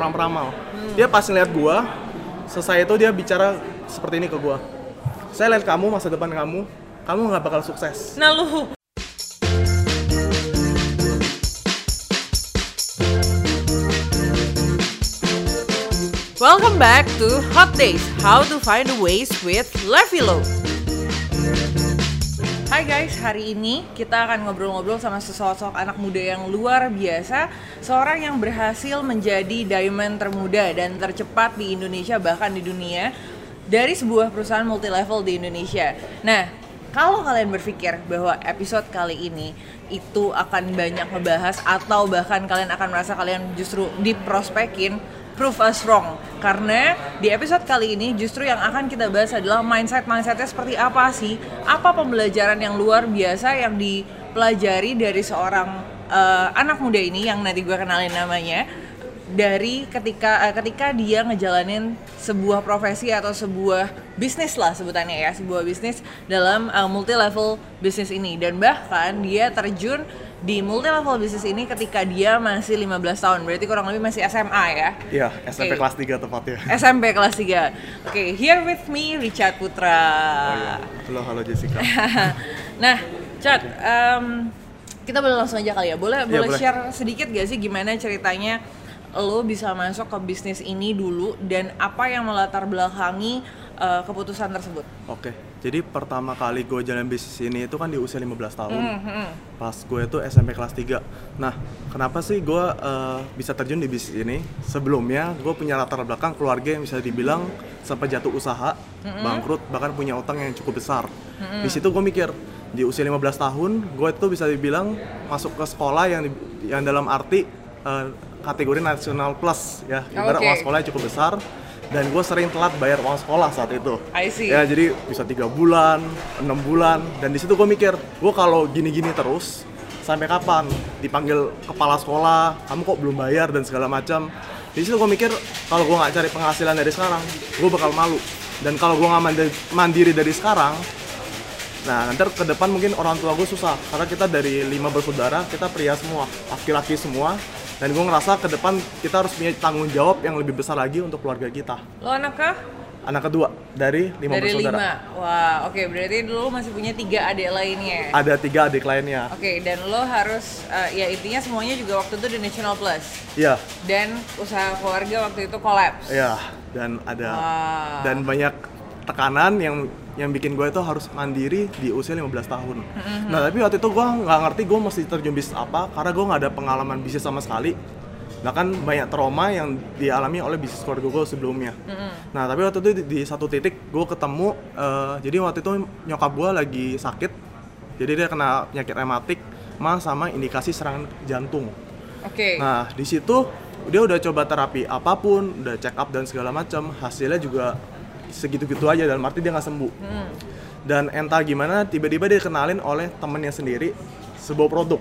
seorang peramal. Dia pas ngeliat gua, selesai itu dia bicara seperti ini ke gua. Saya lihat kamu masa depan kamu, kamu nggak bakal sukses. Nah lu Welcome back to Hot Days, How to Find a Ways with Levilo. Hai guys, hari ini kita akan ngobrol-ngobrol sama sesosok anak muda yang luar biasa Seorang yang berhasil menjadi diamond termuda dan tercepat di Indonesia bahkan di dunia Dari sebuah perusahaan multi level di Indonesia. Nah, kalau kalian berpikir bahwa episode kali ini itu akan banyak ngebahas atau bahkan kalian akan merasa kalian justru diprospekin, prove us wrong. Karena di episode kali ini justru yang akan kita bahas adalah mindset mindsetnya seperti apa sih? Apa pembelajaran yang luar biasa yang dipelajari dari seorang eh, anak muda ini yang nanti gue kenalin namanya dari ketika eh, ketika dia ngejalanin sebuah profesi atau sebuah bisnis lah sebutannya ya sebuah bisnis dalam multi level bisnis ini dan bahkan dia terjun di multi level bisnis ini ketika dia masih 15 tahun berarti kurang lebih masih SMA ya Iya, SMP Oke. kelas 3 tepatnya. SMP kelas 3 Oke, here with me Richard Putra Oh iya. Halo, halo Jessica. Nah, Chad, em, kita boleh langsung aja kali ya. Boleh, Iya, boleh boleh. share sedikit gak sih gimana ceritanya lo bisa masuk ke bisnis ini dulu dan apa yang melatar belakangi eh, keputusan tersebut? Oke, jadi pertama kali gue jalan bisnis ini itu kan di usia 15 tahun. Mhm. Pas gue itu SMP kelas 3. Nah, kenapa sih gue eh, bisa terjun di bisnis ini? Sebelumnya gue punya latar belakang keluarga yang bisa dibilang sampai jatuh usaha, bangkrut, bahkan punya utang yang cukup besar. Di situ gue mikir, di usia 15 tahun, gue itu bisa dibilang masuk ke sekolah yang yang dalam arti eh, kategori nasional plus ya, ibarat uang sekolah yang cukup besar. Dan gue sering telat bayar uang sekolah saat itu. I see. Ya jadi bisa tiga bulan, enam bulan, dan di situ gue mikir, gue kalau gini-gini terus sampai kapan dipanggil kepala sekolah, kamu kok belum bayar dan segala macam. Di situ gue mikir kalau gue nggak cari penghasilan dari sekarang, gue bakal malu. Dan kalau gue nggak mandi- mandiri dari sekarang, nah nanti ke depan mungkin orang tua gue susah karena kita dari lima bersaudara kita pria semua, laki-laki semua. Dan gue ngerasa ke depan kita harus punya tanggung jawab yang lebih besar lagi untuk keluarga kita. Lo anak kah? Anak kedua dari lima Dari bersaudara. lima. Wah, oke berarti dulu masih punya tiga adik lainnya. ada tiga adik lainnya. Oke, dan lo harus eh, ya intinya semuanya juga waktu itu di National Plus. Iya, Dan usaha keluarga waktu itu kolaps. iya. Dan ada Wah. dan banyak tekanan yang yang bikin gue itu harus mandiri di usia 15 tahun. Nah tapi waktu itu gue nggak ngerti gue mesti terjun bisnis apa karena gue nggak ada pengalaman bisnis sama sekali. Bahkan banyak trauma yang dialami oleh bisnis keluarga gue sebelumnya. Nah tapi waktu itu di, di satu titik gue ketemu, eh, jadi waktu itu nyokap gue lagi sakit, jadi dia kena penyakit rematik, mah sama indikasi serangan jantung. Oke. Nah, di situ dia udah coba terapi apa pun, udah check up dan segala macam, hasilnya juga segitu-gitu aja dalam arti dia nggak sembuh. Hmm. Dan entah gimana tiba-tiba dia kenalin oleh temennya sendiri sebuah produk,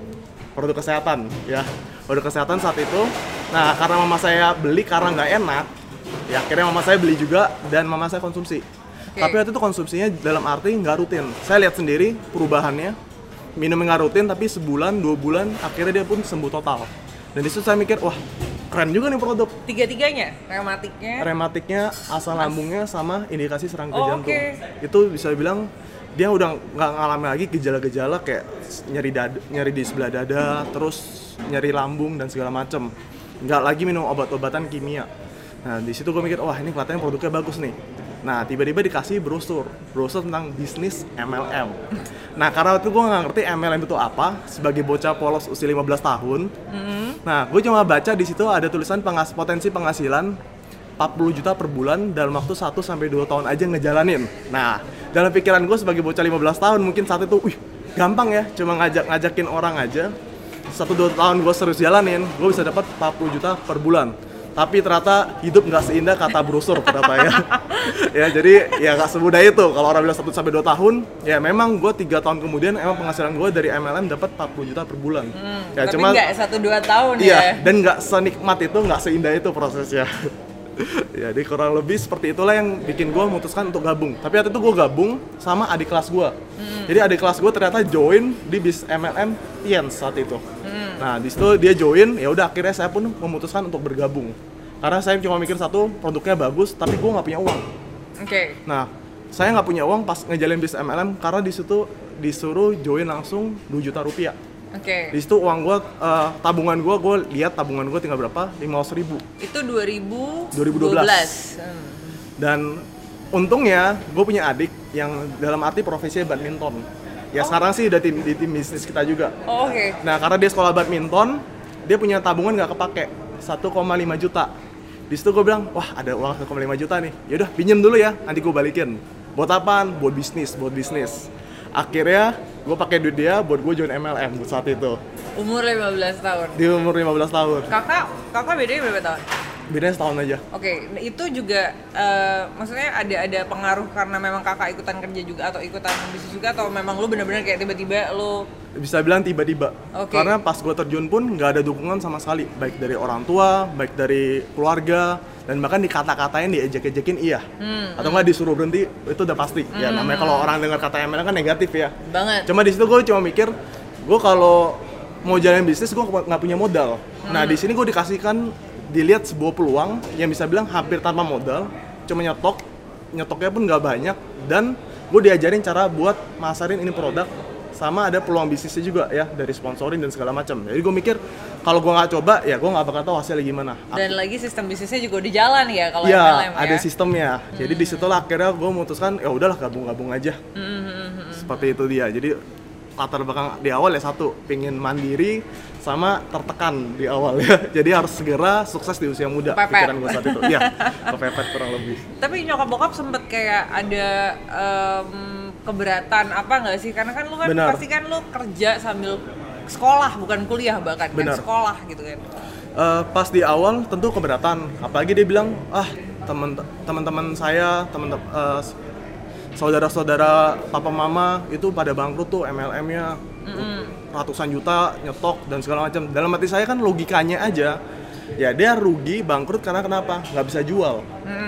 produk kesehatan ya. Produk kesehatan saat itu. Nah, karena mama saya beli karena nggak enak, ya akhirnya mama saya beli juga dan mama saya konsumsi. Oke. Tapi waktu itu konsumsinya dalam arti nggak rutin. Saya lihat sendiri perubahannya, minumnya nggak rutin tapi sebulan dua bulan akhirnya dia pun sembuh total. Dan di situ saya mikir wah keren juga nih produk. Tiga-tiganya, rematiknya. Rematiknya, asam lambungnya sama indikasi serangan ke Oh, jantung. oke. Itu bisa bilang dia udah nggak ngalami lagi gejala-gejala kayak nyeri dada, nyeri di sebelah dada, terus nyeri lambung dan segala macem. Nggak lagi minum obat-obatan kimia. Nah di situ gue mikir wah ini kelihatannya produknya bagus nih. Nah tiba-tiba dikasih brosur, brosur tentang bisnis MLM. Nah karena waktu itu gue nggak ngerti MLM itu apa, sebagai bocah polos usia 15 tahun. Nah gue cuma baca di situ ada tulisan pengas potensi penghasilan 40 juta per bulan dalam waktu 1 sampai 2 tahun aja ngejalanin. Nah, dalam pikiran gue sebagai bocah 15 tahun mungkin saat itu, wih, gampang ya, cuma ngajak ngajakin orang aja. Satu dua tahun gue serius jalanin, gue bisa dapat 40 juta per bulan. Tapi ternyata hidup nggak seindah kata brosur ternyata ya. ya jadi ya nggak semudah itu. Kalau orang bilang 1 sampai 2 tahun, ya memang gue tiga tahun kemudian emang penghasilan gue dari MLM dapat 40 juta per bulan. ya Tapi cuma nggak satu dua tahun Iya, ya. dan nggak senikmat itu, nggak seindah itu prosesnya. ya, jadi kurang lebih seperti itulah yang bikin gue memutuskan untuk gabung. Tapi waktu itu gue gabung sama adik kelas gue. Jadi adik kelas gue ternyata join di bis MLM Tiens saat itu. Nah, di situ dia join, ya udah akhirnya saya pun memutuskan untuk bergabung. Karena saya cuma mikir satu, produknya bagus, tapi gue nggak punya uang. Oke. Nah, saya nggak punya uang pas ngejalin bisnis MLM karena di situ disuruh join langsung 2 juta rupiah. Oke. Di situ uang gue, tabungan gue, gue lihat tabungan gue tinggal berapa? 500 ribu. Itu 2012. 2012. Hmm. Dan untungnya gue punya adik yang dalam arti profesinya badminton. Ya sekarang sih udah tim, di tim bisnis kita juga. Oh, Oke. Nah karena dia sekolah badminton, dia punya tabungan nggak kepake 1,5 juta. Di situ gue bilang, wah ada uang 1,5 juta nih. Yaudah pinjem dulu ya, nanti gue balikin. Buat apaan? Buat bisnis, buat bisnis. Akhirnya gue pakai duit dia buat gue join MLM saat itu Umur 15 tahun. di umur 15 tahun. Kakak, kakak bedanya berapa tahun? Bedanya setahun aja. Oke, nah itu juga eh, maksudnya ada ada pengaruh karena memang kakak ikutan kerja juga atau ikutan bisnis juga atau memang lu bener-bener kayak tiba-tiba lu Bisa bilang tiba-tiba. Oke. Karena pas gue terjun pun nggak ada dukungan sama sekali, baik dari orang tua, baik dari keluarga, dan bahkan dikata-katain, diejek-ejekin iya. Hmm, Atau nggak disuruh berhenti, itu udah pasti. Ya namanya kalau orang dengar kata MLM kan negatif ya. banget. Cuma di situ gue cuma mikir, gue kalau mau jalan bisnis gue nggak punya modal. Nah di sini gue dikasihkan dilihat sebuah peluang yang bisa bilang hampir tanpa modal, cuma nyetok, nyetoknya pun nggak banyak dan gue diajarin cara buat masarin ini produk sama ada peluang bisnisnya juga ya dari sponsorin dan segala macam. Jadi gue mikir kalau gue nggak coba ya gue nggak bakal tahu hasilnya gimana. Dan lagi sistem bisnisnya juga di jalan ya kalau Iya, MLM ada ya. sistemnya. Jadi di situlah akhirnya gue memutuskan ya udahlah gabung-gabung aja. Hmm, Seperti itu dia. Jadi latar belakang di awal ya satu, pingin mandiri sama tertekan di awal ya. Jadi harus segera sukses di usia muda. Kepepet. Pikiran gue saat itu. Iya, kepepet kurang lebih. Tapi nyokap bokap sempet kayak ada em, keberatan apa nggak sih? Karena kan lu kan Benar. pasti kan lu kerja sambil sekolah bukan kuliah bahkan Benar. kan sekolah gitu kan. Eh, pas di awal tentu keberatan. Apalagi dia bilang, ah teman teman-teman saya, teman eh, saudara-saudara papa mama itu pada bangkrut tuh MLM-nya ratusan juta nyetok dan segala macam. Dalam hati saya kan logikanya aja, ya dia rugi bangkrut karena kenapa? Nggak bisa jual.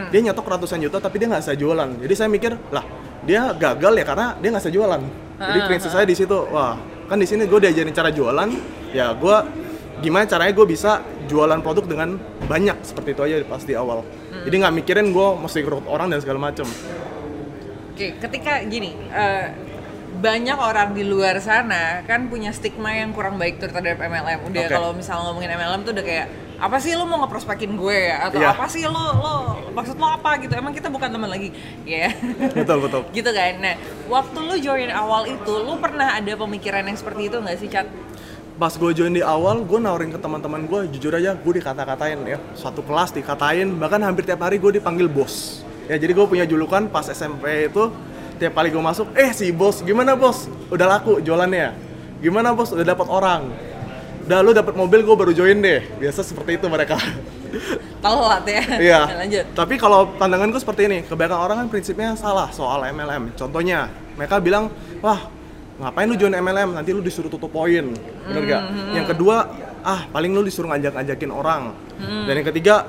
Dia nyetok ratusan juta tapi dia nggak bisa jualan. Jadi saya mikir lah dia gagal ya karena dia nggak bisa jualan. Jadi prinsip saya di situ, wah kan di sini gue diajarin cara jualan, ya gue gimana caranya gue bisa jualan produk dengan banyak seperti itu aja pas di awal. Jadi nggak mikirin gue mesti rekrut orang dan segala macam. Oke, ketika gini, eh, banyak orang di luar sana kan punya stigma yang kurang baik terhadap MLM. Udah Oke. kalau misalnya ngomongin MLM tuh udah kayak apa sih lo mau ngeprospekin gue ya? Atau Iya. apa sih lo lo maksud lo apa gitu? Emang kita bukan teman lagi. Ya betul betul. gitu kan. Nah waktu lo join awal itu lo pernah ada pemikiran yang seperti itu nggak sih Chat? Pas gue join di awal gue nawarin ke teman-teman gue jujur aja gue dikata-katain ya. Satu kelas dikatain bahkan hampir tiap hari gue dipanggil bos. Ya jadi gue punya julukan pas SMP itu tiap kali gue masuk eh si bos gimana bos? Udah laku jualannya. Gimana bos? Udah dapat orang udah lu dapat mobil gue baru join deh biasa seperti itu mereka telat ya Iya. lanjut Tapi kalau pandanganku seperti ini, kebanyakan orang kan prinsipnya salah soal MLM. Contohnya, mereka bilang, wah ngapain lu join MLM? Nanti lu disuruh tutup poin, bener gak? Yang kedua, ah paling lu disuruh ngajak-ngajakin orang. Dan yang ketiga,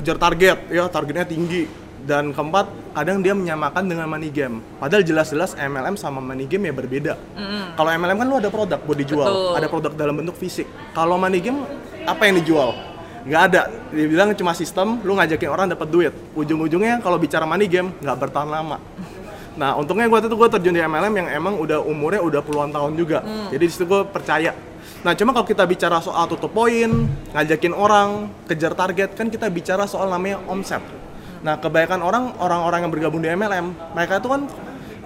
kejar target, ya targetnya tinggi. Dan keempat, kadang dia menyamakan dengan money game. Padahal jelas-jelas MLM sama money game ya berbeda. Kalau MLM kan lu ada produk buat dijual, Betul. ada produk dalam bentuk fisik. Kalau money game, apa yang dijual? nggak ada dia bilang cuma sistem lu ngajakin orang dapat duit ujung-ujungnya kalau bicara money game nggak bertahan lama nah untungnya gue tuh gue terjun di MLM yang emang udah umurnya udah puluhan tahun juga jadi di situ gue percaya nah cuma kalau kita bicara soal tutup poin ngajakin orang kejar target kan kita bicara soal namanya omset nah kebanyakan orang orang-orang yang bergabung di MLM mereka itu kan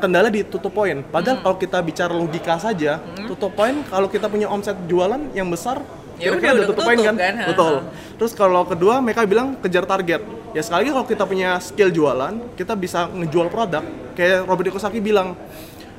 kendala di tutup poin padahal kalau kita bicara logika saja tutup poin kalau kita punya omset jualan yang besar Ya udah, udah tutup poin kan? kan? Betul. Terus kalau kedua mereka bilang kejar target. Ya sekali lagi kalau kita punya skill jualan, kita bisa ngejual produk. Kayak Robert Kiyosaki bilang,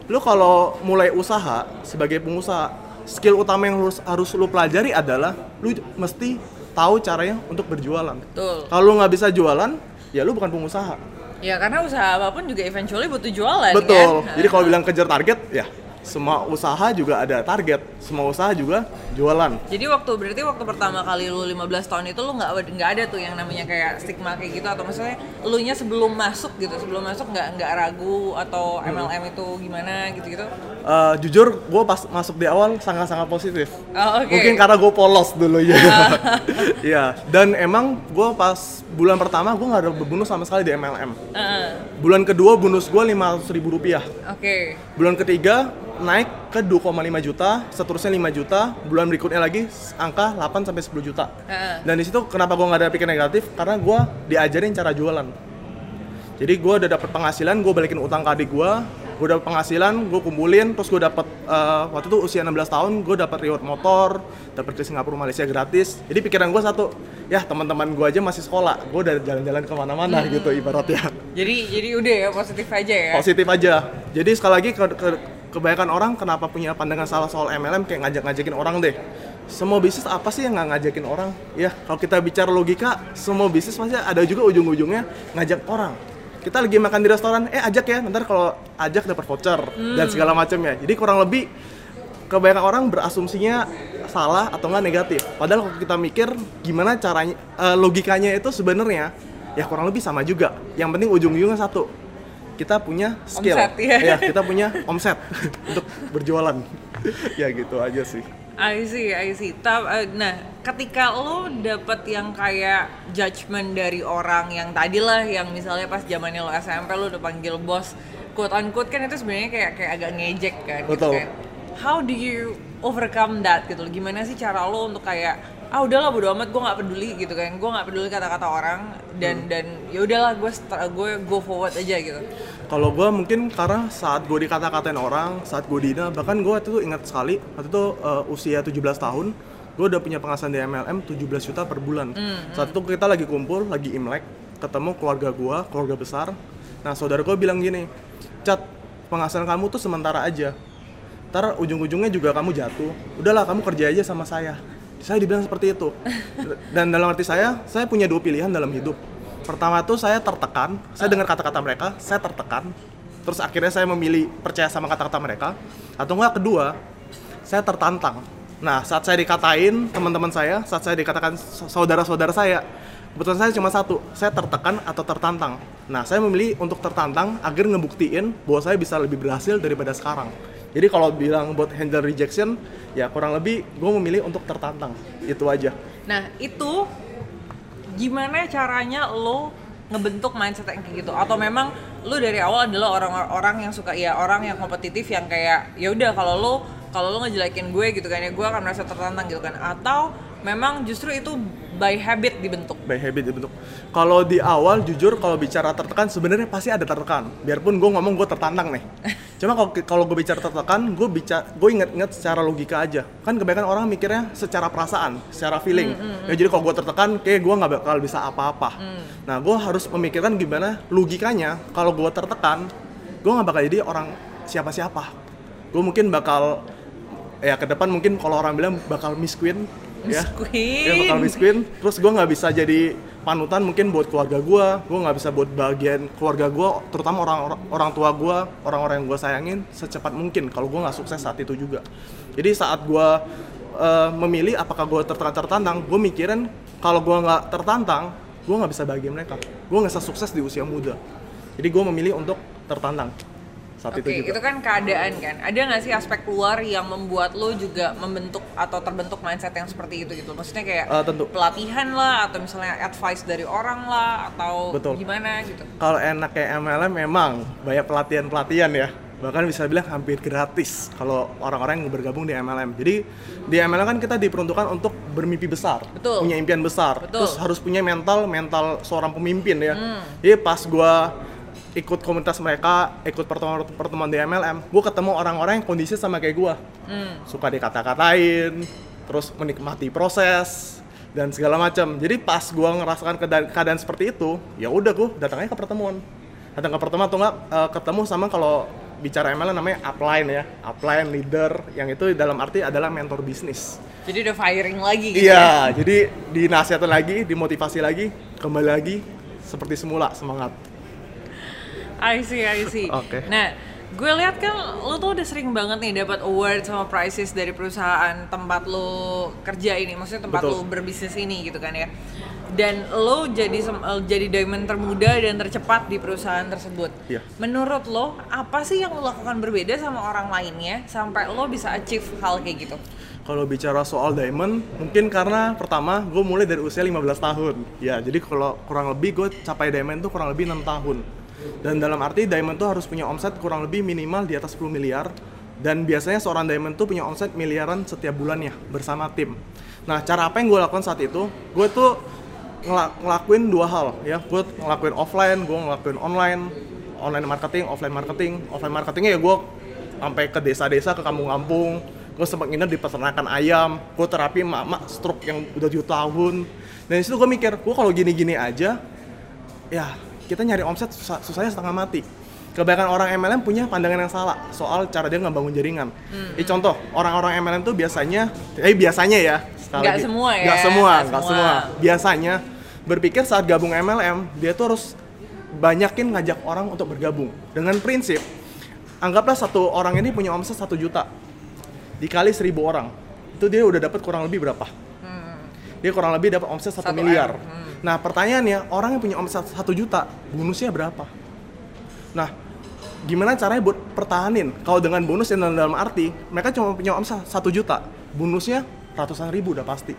lu kalau mulai usaha sebagai pengusaha, skill utama yang harus harus lu pelajari adalah lu mesti tahu caranya untuk berjualan. betul Kalau lu nggak bisa jualan, ya lu bukan pengusaha. ya karena usaha apa pun juga eventually butuh jualan Betul. kan Jadi kalau bilang kejar target, ya semua usaha juga ada target. semua usaha juga jualan Jadi waktu berarti waktu pertama kali lu 15 tahun itu lu nggak nggak ada tuh yang namanya kayak stigma kayak gitu atau maksudnya lu nya sebelum masuk gitu sebelum masuk nggak nggak ragu atau MLM itu gimana gitu-gitu? Eh, jujur gue pas masuk di awal sangat-sangat positif Oh, oke. mungkin karena gue polos dulu ya Iya, dan emang gue pas bulan pertama gue nggak ada bonus sama sekali di MLM Heeh. bulan kedua bonus gue 500 ribu rupiah Oke. bulan ketiga naik ke 2,5 juta, seterusnya 5 juta, bulan berikutnya lagi angka 8 sampai 10 juta. Heeh. Dan di situ kenapa gue nggak ada pikir negatif? Karena gue diajarin cara jualan. Jadi gue udah dapat penghasilan, gue balikin utang ke adik gue, gue dapet penghasilan, gue kumpulin, terus gue dapet eh, waktu itu usia 16 tahun, gue dapet reward motor, dapet ke Singapura Malaysia gratis. Jadi pikiran gue satu, ya teman-teman gue aja masih sekolah, gue udah jalan-jalan ke mana-mana gitu ibaratnya Jadi jadi udah ya positif aja ya. positif aja. Jadi sekali lagi ke, ke- kebanyakan orang kenapa punya pandangan salah soal MLM kayak ngajak-ngajakin orang deh. Semua bisnis apa sih yang nggak ngajakin orang? Ya kalau kita bicara logika, semua bisnis pasti ada juga ujung-ujungnya ngajak orang. Kita lagi makan di restoran, eh ajak ya, ntar kalau ajak dapat voucher dan segala macamnya. Jadi kurang lebih kebanyakan orang berasumsinya salah atau nggak negatif. Padahal kalau kita mikir gimana caranya, eh, logikanya itu sebenarnya ya kurang lebih sama juga. Yang penting ujung-ujungnya satu, kita punya skill, Omset, ya. kita punya omset untuk berjualan. ya gitu aja sih. I see, I see. Ta- eh, nah, ketika lo dapet yang kayak judgement dari orang yang tadi lah, yang misalnya pas zamannya lo SMP lo udah panggil bos, quote unquote kan itu sebenarnya kayak kayak agak ngejek kan. gitu Betul. kan. How do you overcome that gitu? Gimana sih cara lo untuk kayak ah udahlah bodo amat gue nggak peduli gitu kan gue nggak peduli kata-kata orang dan dan ya udahlah gue gue go forward aja gitu Kalau gue mungkin karena saat gue dikata-katain orang, saat gue dina, bahkan gue waktu itu ingat sekali, waktu itu uh, usia 17 tahun, gue udah punya penghasilan di MLM 17 juta per bulan. Saat itu kita lagi kumpul, lagi imlek, ketemu keluarga gue, keluarga besar. Nah saudara gue bilang gini, Cat, penghasilan kamu tuh sementara aja. Ntar ujung-ujungnya juga kamu jatuh. Udahlah kamu kerja aja sama saya. Saya dibilang seperti itu. Dan dalam arti saya, saya punya dua pilihan dalam hidup. Pertama tuh saya tertekan, saya dengar kata-kata mereka, saya tertekan. Terus akhirnya saya memilih percaya sama kata-kata mereka. Atau enggak kedua, saya tertantang. Nah, saat saya dikatain teman-teman saya, saat saya dikatakan saudara-saudara saya, kebetulan saya cuma satu, saya tertekan atau tertantang. Nah, saya memilih untuk tertantang agar ngebuktiin bahwa saya bisa lebih berhasil daripada sekarang. Jadi kalau bilang buat handle rejection, ya kurang lebih gue memilih untuk tertantang. Itu aja. Nah itu gimana caranya lo ngebentuk mindset yang kayak gitu? Atau memang lo dari awal adalah orang-orang yang suka ya orang yang kompetitif yang kayak ya udah kalau lo kalau lo ngejelekin gue gitu kan ya gue akan merasa tertantang gitu kan? Atau memang justru itu by habit dibentuk? by habit dibentuk. Kalau di awal jujur kalau bicara tertekan sebenarnya pasti ada tertekan. Biarpun gue ngomong gue tertantang nih. Cuma kalau kalau gue bicara tertekan, gue bicara gue inget-inget secara logika aja. Kan kebanyakan orang mikirnya secara perasaan, secara feeling. Ya jadi kalau gue tertekan, kayak gue nggak bakal bisa apa-apa. Nah gue harus memikirkan gimana logikanya. Kalau gue tertekan, gue nggak bakal jadi orang siapa-siapa. Gue mungkin bakal ya ke depan mungkin kalau orang bilang bakal miss queen ya. Queen. ya bakal miss queen terus gue nggak bisa jadi panutan mungkin buat keluarga gue gue nggak bisa buat bagian keluarga gue terutama orang orang tua gue orang-orang yang gue sayangin secepat mungkin kalau gue nggak sukses saat itu juga. Jadi saat gue eh, memilih apakah gue tertantang tertantang gue mikirin kalau gue nggak tertantang gue nggak bisa bahagia mereka. Gue nggak bisa sukses di usia muda. Jadi gue memilih untuk tertantang saat Oke, itu itu, kan keadaan kan. Ada nggak sih aspek luar yang membuat lo juga membentuk atau terbentuk mindset yang seperti itu gitu? Maksudnya kayak Eh, tentu. pelatihan lah, atau misalnya advice dari orang lah, atau Betul. gimana gitu? kalau enak kayak MLM memang banyak pelatihan-pelatihan ya bahkan bisa bilang hampir gratis kalau orang-orang yang bergabung di MLM jadi di MLM kan kita diperuntukkan untuk bermimpi besar Betul. punya impian besar Betul. terus harus punya mental mental seorang pemimpin ya Hmm. jadi pas gua ikut komunitas mereka ikut pertemuan pertemuan di MLM gua ketemu orang-orang yang kondisi sama kayak gua Hmm. suka dikata-katain, terus menikmati proses dan segala macam. Jadi pas gua ngerasakan keadaan, keadaan seperti itu, ya udah gua datangnya ke pertemuan. Datang ke pertemuan atau enggak eh, ketemu sama kalau bicara ML namanya upline ya, upline leader yang itu dalam arti adalah mentor bisnis. Jadi udah firing lagi gitu. ya? Iya, jadi dinasihatin lagi, dimotivasi lagi, kembali lagi seperti semula semangat. I see, I see. Oke. Nah, gue lihat kan lo tuh udah sering banget nih dapat award sama prizes dari perusahaan tempat lo kerja ini, maksudnya tempat Betul. lo berbisnis ini gitu kan ya. Dan lo jadi eh, jadi diamond termuda dan tercepat di perusahaan tersebut. Iya. Menurut lo apa sih yang lo lakukan berbeda sama orang lainnya sampai lo bisa achieve hal kayak gitu? Kalau bicara soal diamond, mungkin karena pertama gue mulai dari usia 15 tahun. Ya, jadi kalau kurang lebih gue capai diamond tuh kurang lebih enam tahun. Dan dalam arti diamond tuh harus punya omset kurang lebih minimal di atas 10 miliar. Dan biasanya seorang diamond tuh punya omset miliaran setiap bulannya bersama tim. Nah, cara apa yang gue lakukan saat itu? Gue tuh ngela- ngelakuin dua hal ya. Gue ngelakuin offline, gue ngelakuin online. Online marketing, offline marketing. Offline marketingnya ya gue sampai ke desa-desa, ke kampung-kampung. Gue sempat nginep di peternakan ayam. Gue terapi emak-emak stroke yang udah 7 tahun. Dan di situ gue mikir, gue kalau gini-gini aja, ya kita nyari omset susah, susahnya setengah mati. Kebanyakan orang MLM punya pandangan yang salah soal cara dia ngebangun jaringan. Ini contoh, orang-orang MLM tuh biasanya, eh biasanya ya, Nggak lagi, semua ya, nggak semua, nggak semua. semua. Biasanya berpikir saat gabung MLM, dia tuh harus banyakin ngajak orang untuk bergabung dengan prinsip anggaplah satu orang ini punya omset satu juta dikali seribu orang itu dia udah dapat kurang lebih berapa dia kurang lebih dapat omset satu miliar. M, hmm. nah pertanyaannya orang yang punya omset satu juta bonusnya berapa? Nah gimana caranya buat pertahanin? Kalau dengan bonus yang dalam, arti mereka cuma punya omset satu juta bonusnya ratusan ribu udah pasti.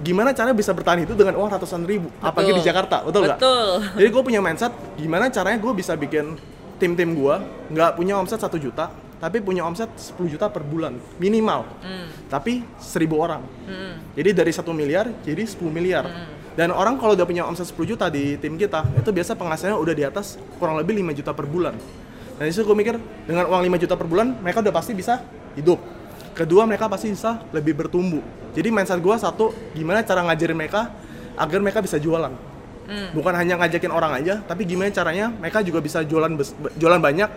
Gimana caranya bisa bertahan itu dengan uang ratusan ribu? Apalagi di Jakarta betul nggak? Betul. jadi gue punya mindset gimana caranya gue bisa bikin tim-tim gue nggak punya omset satu juta tapi punya omset 10 juta per bulan minimal. Tapi 1000 orang. Jadi dari satu miliar jadi 10 miliar. Dan orang kalau udah punya omset 10 juta di tim kita itu biasa penghasilannya udah di atas kurang lebih 5 juta per bulan. Dan di situ gue mikir dengan uang 5 juta per bulan mereka udah pasti bisa hidup. Kedua mereka pasti bisa lebih bertumbuh. Jadi mindset gue satu gimana cara ngajarin mereka agar mereka bisa jualan. Bukan hanya ngajakin orang aja tapi gimana caranya mereka juga bisa jualan jualan banyak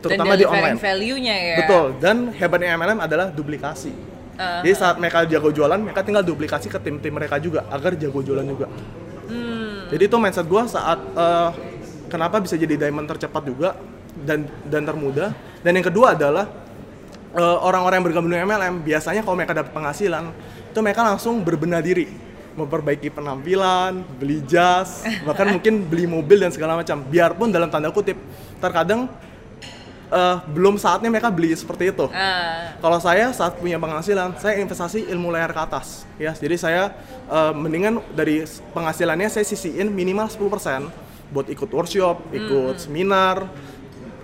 terutama dan di online value-nya ya. betul dan hebatnya MLM adalah duplikasi Uh-huh. jadi saat mereka jago jualan mereka tinggal duplikasi ke tim-tim mereka juga agar jago jualan juga Hmm. jadi itu mindset gue saat eh, kenapa bisa jadi diamond tercepat juga dan dan termuda dan yang kedua adalah eh, orang-orang yang bergabung dengan MLM biasanya kalau mereka dapat penghasilan itu mereka langsung berbenah diri memperbaiki penampilan, beli jas, bahkan mungkin beli mobil dan segala macam. Biarpun dalam tanda kutip terkadang eh, belum saatnya mereka beli seperti itu. Ah, Kalau saya saat punya penghasilan, saya investasi ilmu layar ke atas. Ya, jadi saya eh, mendingan dari penghasilannya saya sisihin minimal 10% buat ikut workshop, ikut seminar,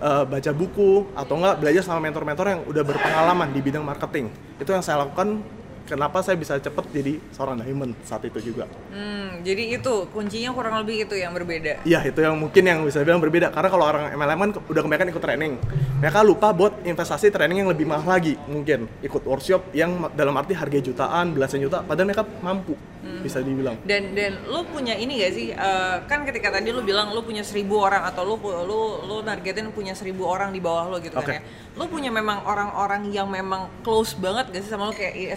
eh, baca buku atau enggak belajar sama mentor-mentor yang udah berpengalaman di bidang marketing. Itu yang saya lakukan kenapa saya bisa cepet jadi seorang diamond saat itu juga. hmm, jadi itu kuncinya kurang lebih itu yang berbeda. Iya itu yang mungkin yang bisa bilang berbeda karena kalau orang MLM kan udah kebanyakan ikut training mereka lupa buat investasi training yang lebih mahal lagi mungkin ikut workshop yang dalam arti harga jutaan belasan juta padahal mereka mampu bisa dibilang Dan dan lu punya ini gak sih? eh, kan ketika tadi lu bilang lu punya seribu orang atau lu lu lu nargetin punya seribu orang di bawah lu gitu Oke. kan ya. Lu punya memang orang-orang yang memang close banget gak sih sama lu kayak i-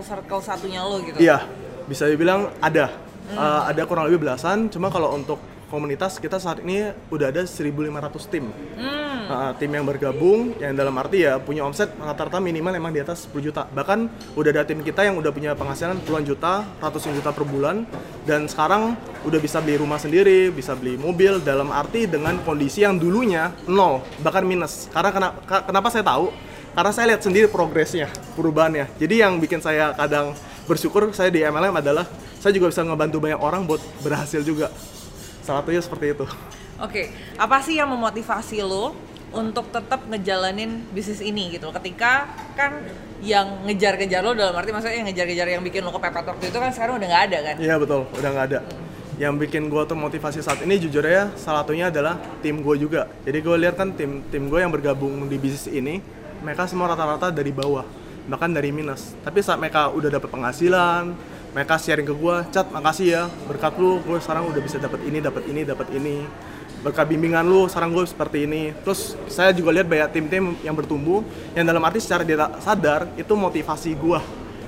circle circle satunya lu gitu? iya bisa dibilang ada. Eh, ada kurang lebih belasan cuma kalau untuk komunitas kita saat ini udah ada 1500 tim. Hmm. Uh, tim yang bergabung yang dalam arti ya punya omset rata-rata minimal emang di atas 10 juta. Bahkan udah ada tim kita yang udah punya penghasilan puluhan juta ratusan juta per bulan. Dan sekarang udah bisa beli rumah sendiri bisa beli mobil dalam arti dengan kondisi yang dulunya nol bahkan minus. Karena kenapa, kenapa saya tahu karena saya lihat sendiri progresnya perubahannya jadi yang bikin saya kadang bersyukur saya di MLM adalah saya juga bisa ngebantu banyak orang buat berhasil juga salah satunya seperti itu Oke, apa sih yang memotivasi lo untuk tetap ngejalanin bisnis ini gitu? Ketika kan yang ngejar-ngejar lo dalam arti maksudnya yang ngejar-ngejar yang bikin lo kepepet waktu itu kan sekarang udah nggak ada kan? Iya betul, udah nggak ada. Yang bikin gue tuh motivasi saat ini jujur ya salah satunya adalah tim gue juga. Jadi gue lihat kan tim tim gue yang bergabung di bisnis ini, mereka semua rata-rata dari bawah, bahkan dari minus. Tapi saat mereka udah dapat penghasilan, mereka sharing ke gue, cat makasih ya berkat lu, gue sekarang udah bisa dapat ini, dapat ini, dapat ini. Berkat bimbingan lu, sekarang gue seperti ini. Terus saya juga lihat banyak tim-tim yang bertumbuh, yang dalam arti secara dia sadar itu motivasi gue.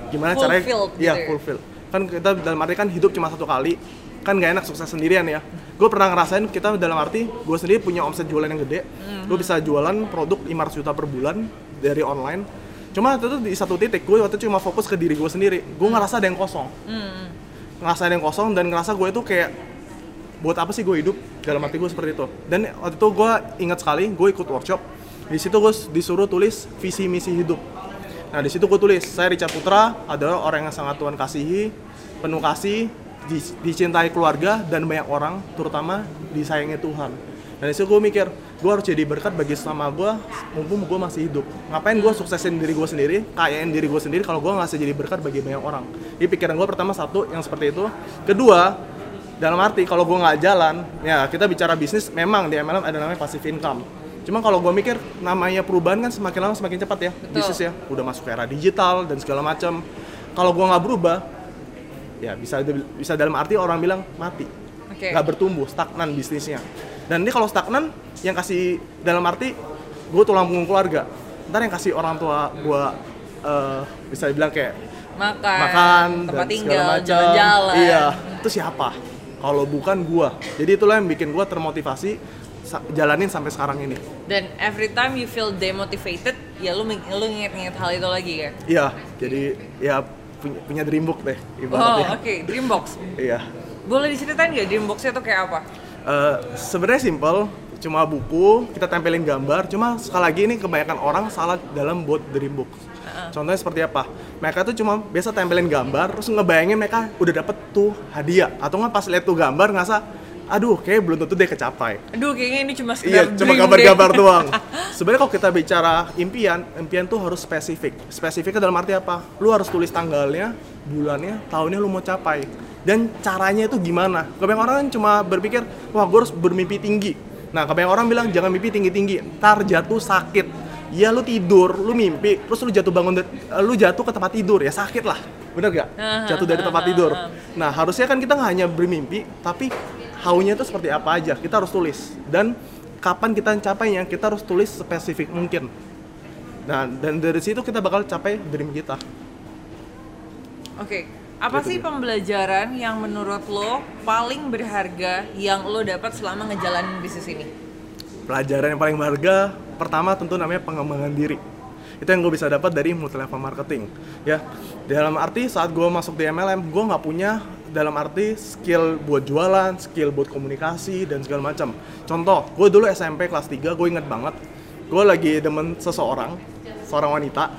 Gimana caranya? Fulfilled gitu Iya, ya? fulfill. Kan kita dalam arti kan hidup cuma satu kali kan gak enak sukses sendirian ya gue pernah ngerasain kita dalam arti gue sendiri punya omset jualan yang gede gue bisa jualan produk 500 juta per bulan dari online. Cuma itu tuh di satu titik gue waktu itu cuma fokus ke diri gue sendiri. Gue ngerasa ada yang kosong. Hmm. ngerasa ada yang kosong dan ngerasa gue itu kayak buat apa sih gue hidup? Dalam arti gue seperti itu. Dan waktu itu gue ingat sekali gue ikut workshop. Di situ gue disuruh tulis visi misi hidup. Nah di situ gue tulis saya Richard Putra adalah orang yang sangat Tuhan kasihi penuh kasih di- dicintai keluarga dan banyak orang terutama disayangi Tuhan dan di situ gue mikir gue harus jadi berkat bagi selama gue mumpung gue masih hidup. Ngapain gue suksesin diri gue sendiri kayain diri gue sendiri kalau gue nggak jadi berkat bagi banyak orang? Jadi pikiran gue pertama satu yang seperti itu. Kedua dalam arti kalau gue nggak jalan ya kita bicara bisnis memang di MLM ada namanya passive income. Cuma kalau gue mikir namanya perubahan kan semakin lama semakin cepat ya Betul. bisnis ya. Udah masuk era digital dan segala macam. Kalau gue nggak berubah ya bisa bisa dalam arti orang bilang mati. Nggak bertumbuh stagnan bisnisnya dan ini kalau stagnan yang kasih dalam arti gue tulang punggung keluarga ntar yang kasih orang tua gue eh, bisa dibilang kayak Makan, makan tempat dan tinggal, jalan-jalan. Iya, itu siapa? Kalau bukan gua. Jadi itulah yang bikin gua termotivasi jalanin sampai sekarang ini. Dan every time you feel demotivated, ya lu lu nginget-nginget hal itu lagi kan? Iya, jadi ya punya, punya dream book deh Oh, ibaratnya. oke, Dreambox. Iya. Boleh diceritain nggak Dreamboxnya tuh kayak apa? Eh, sebenarnya simple, cuma buku, kita tempelin gambar, cuma sekali lagi ini kebanyakan orang salah dalam buat dream book. Contohnya seperti apa? Mereka tuh cuma biasa tempelin gambar, terus ngebayangin mereka udah dapet tuh hadiah, atau nggak pas lihat tuh gambar ngerasa, aduh kayak belum tentu deh kecapai. Aduh, kayaknya ini cuma Iya, sekedar cuma dream gambar-gambar doang. Sebenarnya kalau kita bicara impian, impian tuh harus spesifik. Spesifiknya dalam arti apa? Lu harus tulis tanggalnya, bulannya, tahunnya lu mau capai. Dan caranya itu gimana? Kebanyakan orang kan cuma berpikir, wah gue harus bermimpi tinggi. Nah, kebanyakan orang bilang jangan mimpi tinggi-tinggi, ntar jatuh sakit. Ya lu tidur, lu mimpi, terus lu jatuh bangun, da- lu jatuh ke tempat tidur, ya sakit lah. Bener gak? Jatuh dari tempat tidur. Nah, harusnya kan kita nggak hanya bermimpi, tapi haunya itu seperti apa aja. Kita harus tulis. Dan kapan kita mencapainya, kita harus tulis spesifik mungkin. Nah, dan dari situ kita bakal capai dream kita. Oke, apa Gitu sih pembelajaran yang menurut lo paling berharga yang lo dapat selama ngejalanin bisnis ini? Pelajaran yang paling berharga, pertama tentu namanya pengembangan diri. Itu yang gue bisa dapat dari multi level marketing. Ya, dalam arti saat gue masuk di MLM, gue nggak punya dalam arti skill buat jualan, skill buat komunikasi dan segala macam. Contoh, gue dulu SMP kelas 3, gue inget banget, gue lagi demen seseorang, seorang wanita,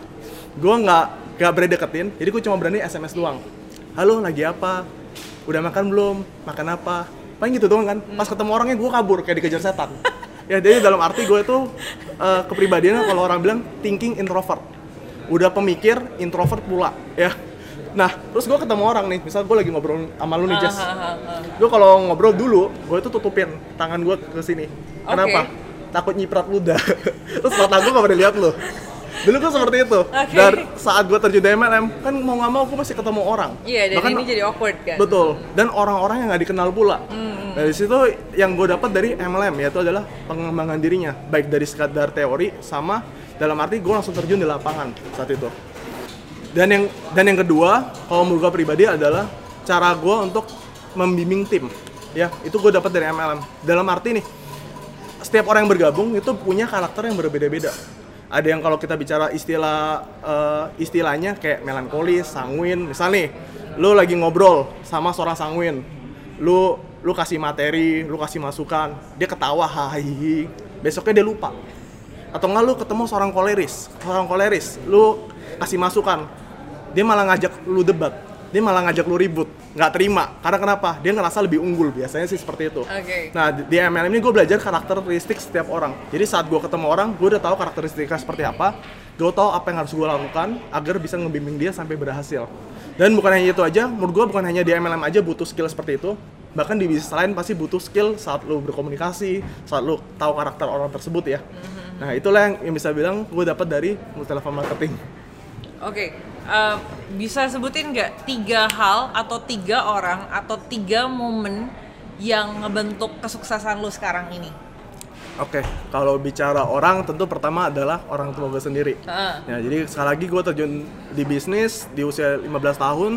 gue nggak nggak berani deketin, jadi gue cuma berani SMS doang. Halo, lagi apa? Udah makan belum? Makan apa? Paling gitu doang kan. Pas ketemu orangnya gue kabur kayak dikejar setan. ya jadi dalam arti gue itu eh, kepribadiannya kalau orang bilang thinking introvert. Udah pemikir introvert pula ya. Nah, terus gue ketemu orang nih, misal gue lagi ngobrol sama lu nih, Jess. Ah, ah, ah, ah. Gue kalau ngobrol dulu, gue itu tutupin tangan gue ke sini. Kenapa? Takut nyiprat ludah. Terus mata gue gak pernah lihat lu. Dulu gue seperti itu. Oke. Dan saat gue terjun di MLM, kan mau nggak mau gue masih ketemu orang. Iya, dan Bahkan- ini jadi awkward kan? Betul. Dan orang-orang yang nggak dikenal pula. Hmm, Dari situ yang gue dapat dari MLM yaitu adalah pengembangan dirinya, baik dari sekadar teori sama dalam arti gue langsung terjun di lapangan saat itu. Dan yang dan yang kedua, kalau menurut gue pribadi adalah cara gue untuk membimbing tim. Ya, itu gue dapat dari MLM. Dalam arti nih, setiap orang yang bergabung itu punya karakter yang berbeda-beda. Ada yang kalau kita bicara istilah eh, istilahnya kayak melankolis, sanguin. Misal nih, lu lagi ngobrol sama seorang sanguin, lu lu kasih materi, lu kasih masukan, dia ketawa hahihi, besoknya dia lupa. Atau enggak lu ketemu seorang koleris, seorang koleris, lu kasih masukan, dia malah ngajak lu debat, dia malah ngajak lu ribut, nggak terima. Karena kenapa? Dia ngerasa lebih unggul, biasanya sih seperti itu. Oke. Nah, di MLM ini gue belajar karakteristik setiap orang. Jadi saat gue ketemu orang, gue udah tahu karakteristiknya seperti apa. Gue tahu apa yang harus gue lakukan agar bisa ngebimbing dia sampai berhasil. Dan bukan hanya itu aja, menurut gue bukan hanya di MLM aja butuh skill seperti itu. Bahkan di bisnis lain pasti butuh skill saat lu berkomunikasi, saat lu tahu karakter orang tersebut ya. Nah, itulah yang, yang bisa bilang gue dapat dari level marketing. Oke, eh, bisa sebutin nggak tiga hal atau tiga orang atau tiga momen yang ngebentuk kesuksesan lu sekarang ini? Oke, kalau bicara orang tentu pertama adalah orang tua gue sendiri. Heeh. Ya, jadi sekali lagi gue terjun di bisnis di usia 15 tahun,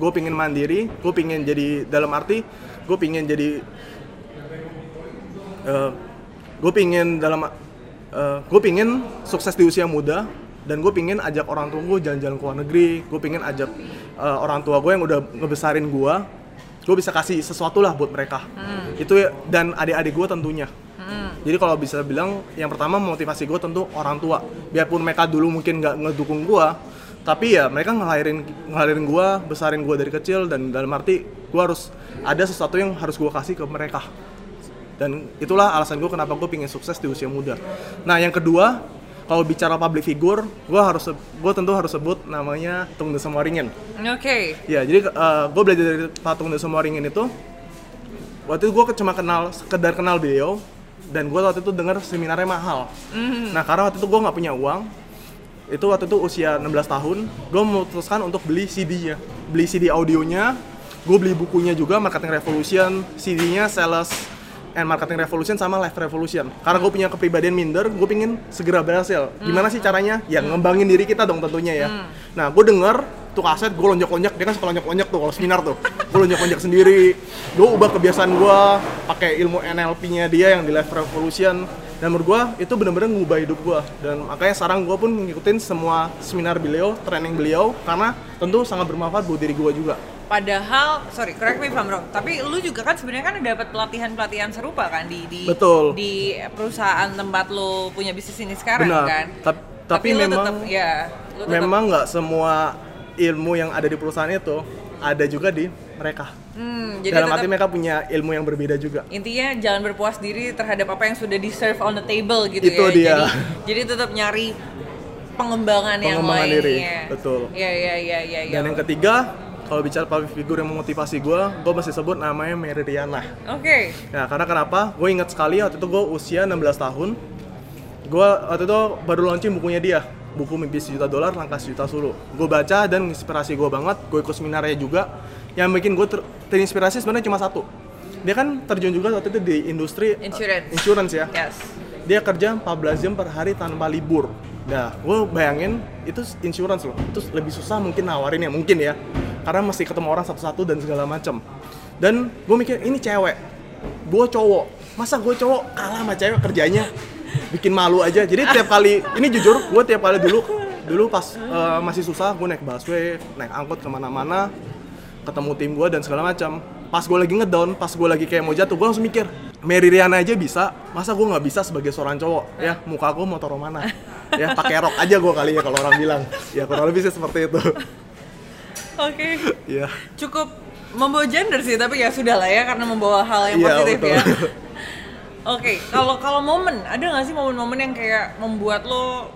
gue pingin mandiri gue pingin jadi dalam arti gue pingin jadi gue pingin dalam gue pingin sukses di usia muda dan gue pingin ajak orang tua gue jalan-jalan ke luar negeri. Gue pingin ajak eh, orang tua gue yang udah ngebesarin gue gue bisa kasih sesuatu lah buat mereka. Itu ya- dan adik-adik gue tentunya. Jadi kalau bisa bilang yang pertama motivasi gue tentu orang tua. Biarpun mereka dulu mungkin nggak ngedukung gue tapi ya mereka ngelahirin ngelahirin gue besarin gue dari kecil dan dalam arti gue harus ada sesuatu yang harus gue kasih ke mereka. Dan itulah alasan gue kenapa gue pingin sukses di usia muda. Nah yang kedua, kalau bicara public figure, gue harus gue tentu harus sebut namanya Tung Desa. Oke. Ya jadi gue belajar dari Pak Tung Desa itu waktu itu gue cuma kenal sekedar kenal beliau dan gue waktu itu dengar seminarnya mahal. Nah karena waktu itu gue nggak punya uang, itu waktu itu usia 16 tahun, gue memutuskan untuk beli CD-nya, beli CD audionya, gue beli bukunya juga Marketing Revolution, CD-nya Sales and Marketing Revolution sama Life Revolution. Karena gue punya kepribadian minder, gue pingin segera berhasil. Gimana sih caranya? Ya ngembangin diri kita dong tentunya ya. Nah gue denger tuh kaset gue lonjak-lonjak, dia kan suka lonjak-lonjak tuh kalau seminar tuh. Gue lonjak-lonjak sendiri, gue ubah kebiasaan gue pakai ilmu NLP-nya dia yang di Life Revolution. Dan menurut gue itu bener-bener ngubah hidup gue dan makanya sekarang gue pun ngikutin semua seminar beliau, training beliau karena tentu sangat bermanfaat buat diri gue juga. Padahal, sorry, correct me if I'm wrong. Tapi lu juga kan sebenarnya kan dapat pelatihan-pelatihan serupa kan di di Betul. di perusahaan tempat lu punya bisnis ini sekarang Benar. kan. Tap- tapi lu memang- tetep, ya, lu tetep- Memang nggak semua ilmu yang ada di perusahaan itu ada juga di mereka. Hmm, jadi Dalam arti mereka punya ilmu yang berbeda juga. intinya jangan berpuas diri terhadap apa yang sudah di serve on the table gitu Itu ya. dia. Jadi jadi tetap nyari pengembangan, yang Pengembangan lainnya. diri, betul. Iya iya iya iya. ya. Dan yang ketiga, kalau bicara public figure yang memotivasi gue, gue masih sebut namanya Mary Riana. Oke. Nah, karena kenapa? Gue ingat sekali waktu itu gue usia 16 tahun. Gue waktu itu baru launching bukunya dia, buku mimpi sejuta dolar, langkah sejuta sulu. Gue baca dan inspirasi gue banget. Gue ikut seminarnya juga. Yang bikin gue ter- terinspirasi sebenarnya cuma satu. Dia kan terjun juga waktu itu di industri uh, Insurance. insurance ya. Yes. Dia kerja 14 jam per hari tanpa libur. Nah, gue bayangin itu insurance loh. Itu lebih susah mungkin nawarin ya, mungkin ya. Karena mesti ketemu orang satu-satu dan segala macam. Dan gue mikir ini cewek, gue cowok. Masa gue cowok kalah sama cewek kerjanya? Bikin malu aja. Jadi tiap kali, ini jujur, gue tiap kali dulu dulu pas eh, masih susah, gue naik busway, naik angkot ke mana-mana, ketemu tim gue dan segala macam. Pas gue lagi ngedown, pas gue lagi kayak mau jatuh, gue langsung mikir, Mary Riana aja bisa, masa gue nggak bisa sebagai seorang cowok? Ya, muka gue taruh mana? Ya, pakai rok aja gue kali ya kalau orang bilang. Ya, kurang lebih sih seperti itu. Oke. Iya. Cukup membawa gender sih, tapi ya sudah lah ya karena membawa hal yang Iya, positif betul. ya. Oke, kalau kalau momen, ada nggak sih momen-momen yang kayak membuat lo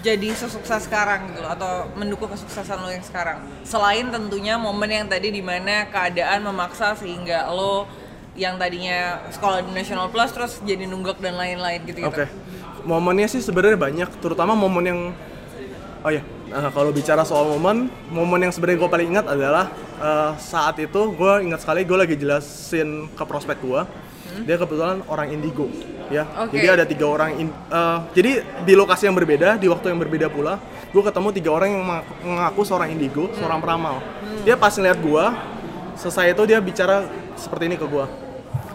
jadi sesukses sekarang gitu loh, atau mendukung kesuksesan lo yang sekarang? Selain tentunya momen yang tadi di mana keadaan memaksa sehingga lo yang tadinya sekolah di National Plus terus jadi nunggak dan lain-lain gitu gitu. Oke. Momennya sih sebenarnya banyak, terutama momen yang Oh ya, kalau bicara soal momen, momen yang sebenarnya gue paling ingat adalah eh, saat itu gue ingat sekali gue lagi jelasin ke prospek gue, dia kebetulan orang indigo, ya. Oke. Jadi ada tiga orang, in- eh, jadi di lokasi yang berbeda, di waktu yang berbeda pula, gue ketemu tiga orang yang mengaku, seorang indigo, seorang peramal. Dia pas ngeliat gue, selesai itu dia bicara seperti ini ke gue.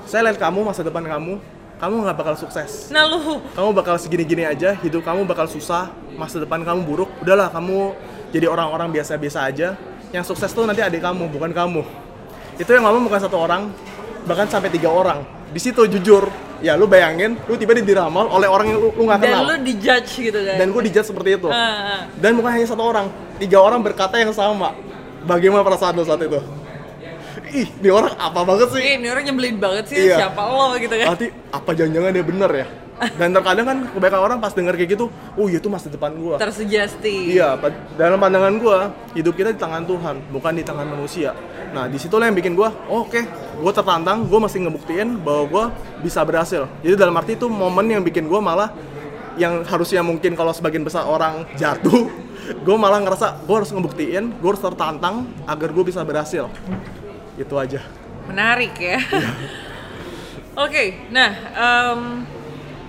Saya lihat kamu masa depan kamu, kamu nggak bakal sukses Nah lu, kamu bakal segini-gini aja, hidup kamu bakal susah, masa depan kamu buruk, udahlah kamu jadi orang-orang biasa-biasa aja. Yang sukses tuh nanti adik kamu, bukan kamu. Itu yang ngomong bukan satu orang, bahkan sampai tiga orang. Di situ jujur, ya lu bayangin, lu tiba-tiba diramal oleh orang yang lu lu dan kenal. lu dijudge gitu kan? Dan gue dijudge seperti itu. Ah, ah. Dan bukan hanya satu orang, tiga orang berkata yang sama. Bagaimana perasaan lu saat itu? Ih, ini orang apa banget sih? Ih, ini orang nyebelin banget sih, Iya. siapa lo gitu kan? Berarti apa jangan-jangan dia bener ya? Dan terkadang kan kebanyakan orang pas denger kayak gitu, oh iya itu masa depan gua. Tersugesti. Iya, dalam pandangan gua, hidup kita di tangan Tuhan, bukan di tangan manusia. Nah, di situlah yang bikin gua, oh, oke, gua tertantang, gua masih ngebuktiin bahwa gua bisa berhasil. Jadi dalam arti itu momen yang bikin gua malah yang harusnya mungkin kalau sebagian besar orang jatuh, gua malah ngerasa gua harus ngebuktiin, gua harus tertantang agar gua bisa berhasil. Itu aja. Menarik ya. Iya. Oke, nah em,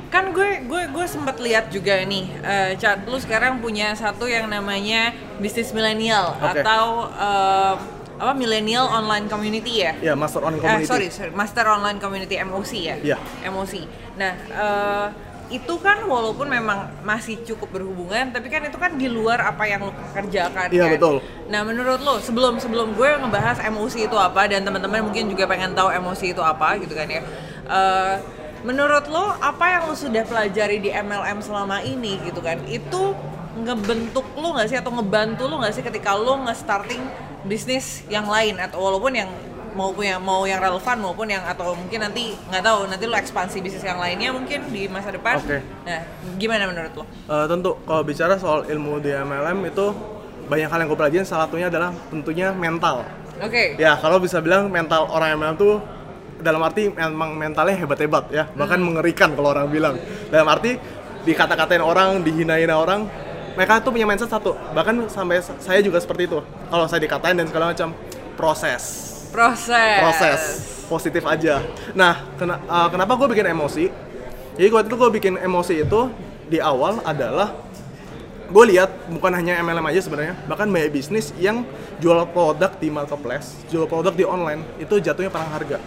kan gue gue gue sempat lihat juga nih, eh, Chat, lu sekarang punya satu yang namanya bisnis milenial Oke. atau em, apa millennial online community ya Ya, Master Online Eh, Community. sorry, sorry, Master Online Community MOC ya. Iya. MOC. Nah, eh, itu kan walaupun memang masih cukup berhubungan, tapi kan itu kan di luar apa yang lo kerjakan. Iya, kan? betul. Nah, menurut lo sebelum sebelum gue ngebahas MOC itu apa dan teman-teman mungkin juga pengen tahu MOC itu apa gitu kan ya. Eh, menurut lo apa yang lo sudah pelajari di MLM selama ini gitu kan? Itu ngebentuk lo nggak sih atau ngebantu lo nggak sih ketika lo nge-starting bisnis yang lain atau walaupun yang mau punya mau yang relevan maupun yang atau mungkin nanti nggak tahu nanti lo ekspansi bisnis yang lainnya mungkin di masa depan. Oke. Nah, gimana menurut lo? Eh, tentu kalau bicara soal ilmu di MLM itu banyak hal yang gue pelajarin salah satunya adalah tentunya mental Oke. ya kalau bisa bilang mental orang MLM tuh dalam arti memang mentalnya hebat-hebat ya bahkan mengerikan kalau orang bilang dalam arti dikata-katain orang dihina-hina orang mereka tuh punya mindset satu bahkan sampai sa- saya juga seperti itu kalau saya dikatain dan segala macam proses Proses. proses. Positif aja. Nah kena- uh, kenapa gue bikin emosi? Jadi waktu itu gue bikin emosi itu di awal adalah gue lihat bukan hanya MLM aja sebenarnya bahkan banyak bisnis yang jual produk di marketplace jual produk di online itu jatuhnya perang harga.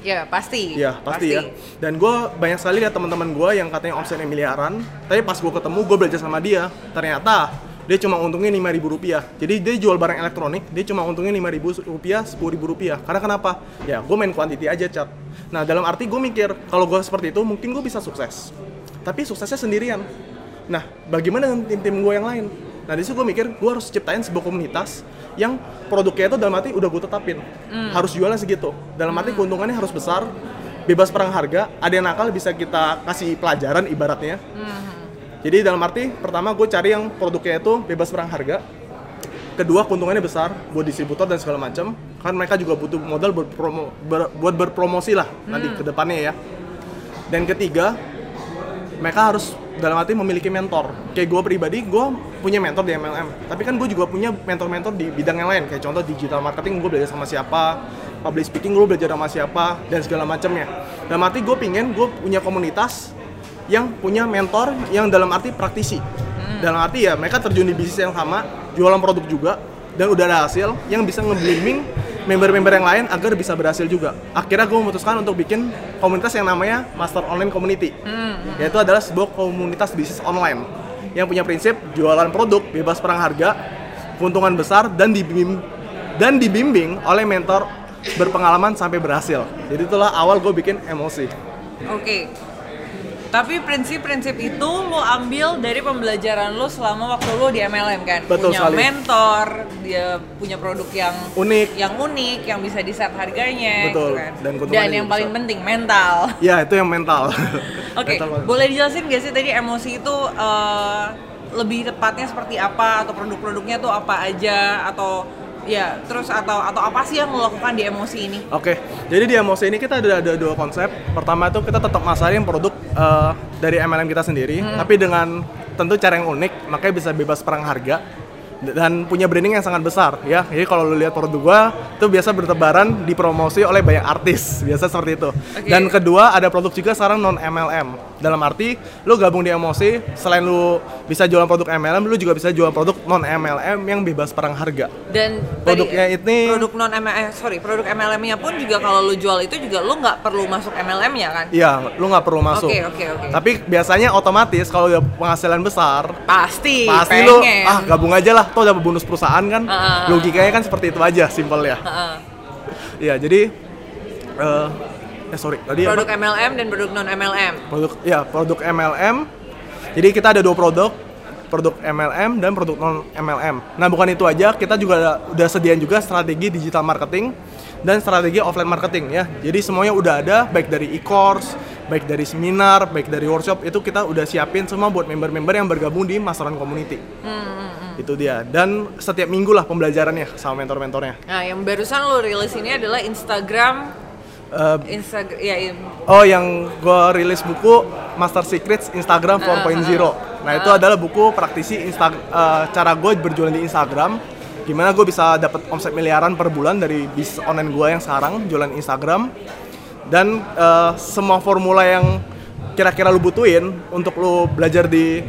Ya pasti. Iya pasti, ya. Dan gue banyak sekali lihat teman-teman gue yang katanya omsetnya miliaran tapi pas gue ketemu gue belajar sama dia ternyata dia cuma untungnya lima ribu rupiah. Jadi dia jual barang elektronik dia cuma untungnya lima ribu rupiah sepuluh ribu rupiah. Karena kenapa? Ya gue main quantity aja cat nah dalam arti gue mikir kalau gue seperti itu mungkin gue bisa sukses. Tapi suksesnya sendirian. Nah bagaimana dengan tim-tim gue yang lain? Nah di situ gue mikir gue harus ciptain sebuah komunitas yang produknya itu dalam arti udah gue tetapin. Harus jualnya segitu. Dalam arti keuntungannya harus besar bebas perang harga ada yang nakal bisa kita kasih pelajaran ibaratnya jadi dalam arti pertama gue cari yang produknya itu bebas perang harga. Kedua keuntungannya besar buat distributor dan segala macam kan mereka juga butuh modal buat promo ber- buat berpromosi lah nanti ke depannya ya. Dan ketiga mereka harus dalam arti memiliki mentor. Kayak gue pribadi gue punya mentor di MLM tapi kan gue juga punya mentor-mentor di bidang yang lain. Kayak contoh digital marketing gue belajar sama siapa. Public speaking gue belajar sama siapa. Dan segala macamnya dalam arti gue pingin gue punya komunitas yang punya mentor yang dalam arti praktisi. Dalam arti ya mereka terjun di bisnis yang sama jualan produk juga dan udah ada hasil yang bisa nge-blooming member-member yang lain agar bisa berhasil juga. Akhirnya gue memutuskan untuk bikin komunitas yang namanya Master Online Community. Yaitu adalah sebuah komunitas bisnis online yang punya prinsip jualan produk bebas perang harga keuntungan besar dan dibimbing dan dibimbing oleh mentor berpengalaman sampai berhasil. Jadi itulah awal gue bikin emosi Oke. Tapi prinsip-prinsip itu lo ambil dari pembelajaran lo selama waktu lo di MLM kan? Betul punya sekali. mentor, dia punya produk yang Unik. yang unik, yang bisa di set harganya, Betul. gitu kan? Dan keuntungannya yang paling besar. penting mental. ya itu yang mental Oke, banget. boleh dijelasin gak sih tadi emosi itu eh, lebih tepatnya seperti apa atau produk-produknya tuh apa aja atau ya terus atau atau apa sih yang lo lakukan di emosi ini? Oke, jadi di emosi ini kita ada, ada dua konsep. Pertama itu kita tetap masarin produk eh, dari MLM kita sendiri, tapi dengan tentu cara yang unik, makanya bisa bebas perang harga dan punya branding yang sangat besar ya. Jadi kalau lu lihat produk gua itu biasa bertebaran dipromosi oleh banyak artis, biasa seperti itu. Oke. Dan kedua ada produk juga sekarang non MLM. Dalam arti lu gabung di emosi, selain lu bisa jualan produk MLM, lu juga bisa jualan produk non MLM yang bebas perang harga. Dan Produknya tadi, ini- produk non MLM eh, sorry produk MLM-nya pun juga kalau lu jual itu juga lu nggak perlu masuk MLM-nya kan? Iya, lu nggak perlu masuk. Oke, oke, oke. Tapi biasanya otomatis kalau udah penghasilan besar, Pasti, pasti pengen. lu ah gabung aja lah, toh dapat bonus perusahaan kan. Ah. Logikanya kan seperti itu aja, simpel ya. Heeh. Iya, jadi eh eh sorry, tadi apa? produk MLM dan produk non MLM. produk ya produk MLM. Jadi kita ada dua produk, produk MLM dan produk non MLM. Nah bukan itu aja, kita juga ada- udah sediain juga strategi digital marketing dan strategi offline marketing ya. Jadi semuanya udah ada, baik dari e-course, baik dari seminar, baik dari workshop itu kita udah siapin semua buat member-member yang bergabung di Masteran Community. Itu dia. Dan setiap minggu lah pembelajarannya sama mentor-mentornya. Nah, yang barusan lu rilis ini adalah Instagram Eh, Instagram ya im- Oh, yang gue rilis buku Master Secrets Instagram 4.0. Nah, itu adalah buku praktisi Insta eh, cara gue berjualan di Instagram. Gimana gue bisa dapat omset miliaran per bulan dari bisnis online gue yang sekarang jualan Instagram. Dan eh, semua formula yang kira-kira lu butuhin untuk lu belajar di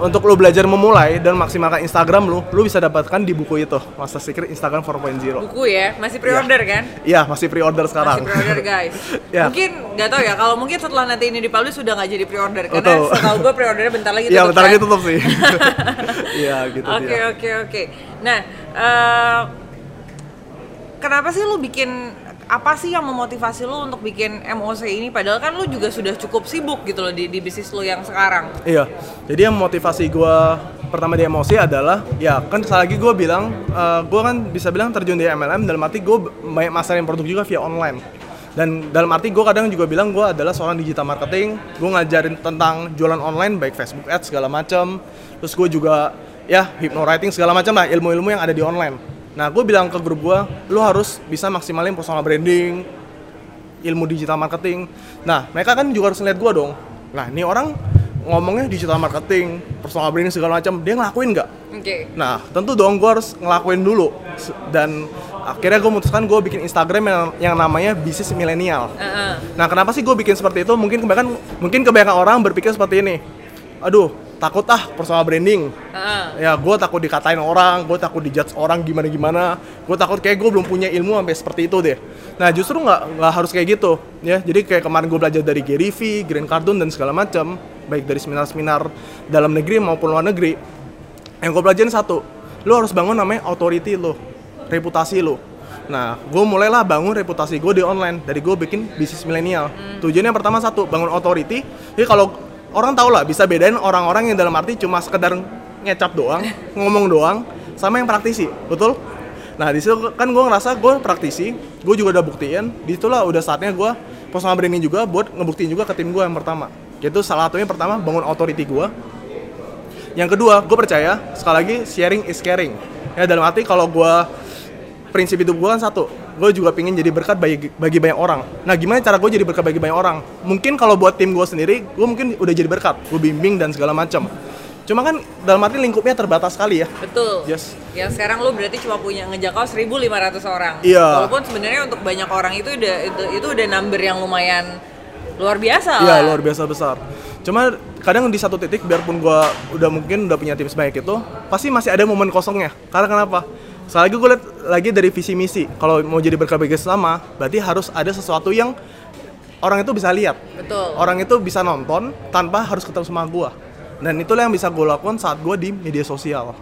untuk lu belajar memulai dan maksimalkan Instagram lu, lu bisa dapatkan di buku itu, Master Secret Instagram 4.0. Buku ya, masih pre-order kan? Iya, masih pre-order sekarang. Masih pre-order guys. Ya. Mungkin nggak tahu ya, kalau mungkin setelah nanti ini dipublish sudah nggak jadi pre-order karena Betul. setahu gue pre-ordernya bentar lagi tutup. Iya, bentar kan? lagi tutup sih. Iya, gitu Oke oke oke. Nah, eh, kenapa sih lu bikin apa sih yang memotivasi lu untuk bikin MOC ini? Padahal kan lu juga sudah cukup sibuk gitu loh di, di bisnis lu yang sekarang. Iya, jadi yang motivasi gue pertama di emosi adalah ya kan sekali lagi gue bilang gue kan bisa bilang terjun di MLM dalam arti gue banyak masarin produk juga via online dan dalam arti gue kadang juga bilang gue adalah seorang digital marketing gue ngajarin tentang jualan online baik Facebook Ads segala macam terus gue juga ya hypnowriting segala macam lah ilmu-ilmu yang ada di online nah gue bilang ke grup gue lu harus bisa maksimalin personal branding ilmu digital marketing. Nah, mereka kan juga harus ngeliat gua dong. Nah, ini orang ngomongnya digital marketing, personal branding segala macam, dia ngelakuin nggak? Oke. Nah, tentu dong gua harus ngelakuin dulu. Dan akhirnya gue memutuskan gue bikin Instagram yang, yang namanya bisnis milenial. Heeh. Nah, kenapa sih gue bikin seperti itu? Mungkin kebanyakan mungkin kebanyakan orang berpikir seperti ini. Aduh, takut ah personal branding. Heeh. Ya, gue takut dikatain orang, gue takut dijudge orang gimana-gimana. Gue takut kayak gue belum punya ilmu sampai seperti itu deh. Nah, justru nggak nggak harus kayak gitu, ya. Jadi kayak kemarin gue belajar dari Gary V, Grant Cardone dan segala macam, baik dari seminar-seminar dalam negeri maupun luar negeri. Yang gue pelajarin satu, lo harus bangun namanya authority lo, reputasi lo. Nah, gue mulailah bangun reputasi gue di online dari gue bikin bisnis milenial. Tujuannya yang pertama satu, bangun authority. Jadi kalau orang tau lah bisa bedain orang-orang yang dalam arti cuma sekedar ngecap doang, ngomong doang, sama yang praktisi, betul? Nah di situ kan gue ngerasa gue praktisi, gue juga udah buktiin. Di situlah udah saatnya gue personal branding juga buat ngebuktiin juga ke tim gue yang pertama. Yaitu salah satunya pertama bangun authority gue. Yang kedua, gue percaya sekali lagi sharing is caring. Ya dalam arti kalau gue prinsip hidup gue kan satu, gue juga pingin jadi berkat bagi, bagi banyak orang. Nah gimana cara gue jadi berkat bagi banyak orang? Mungkin kalau buat tim gue sendiri, gue mungkin udah jadi berkat, gue bimbing dan segala macam. Cuma kan dalam arti lingkupnya terbatas sekali ya. Betul. Yes. Yang sekarang lu berarti cuma punya ngejangkau 1.500 orang. Iya. Walaupun sebenarnya untuk banyak orang itu udah itu, itu udah number yang lumayan luar biasa Iya lah. luar biasa besar. Cuma kadang di satu titik biarpun gua udah mungkin udah punya tim sebanyak itu, pasti masih ada momen kosongnya. Karena kenapa? Sekali lagi gue lihat lagi dari visi misi. Kalau mau jadi berkat bagi sesama, berarti harus ada sesuatu yang orang itu bisa lihat. Betul. Orang itu bisa nonton tanpa harus ketemu sama gua. Dan itulah yang bisa gue lakukan saat gue di media sosial.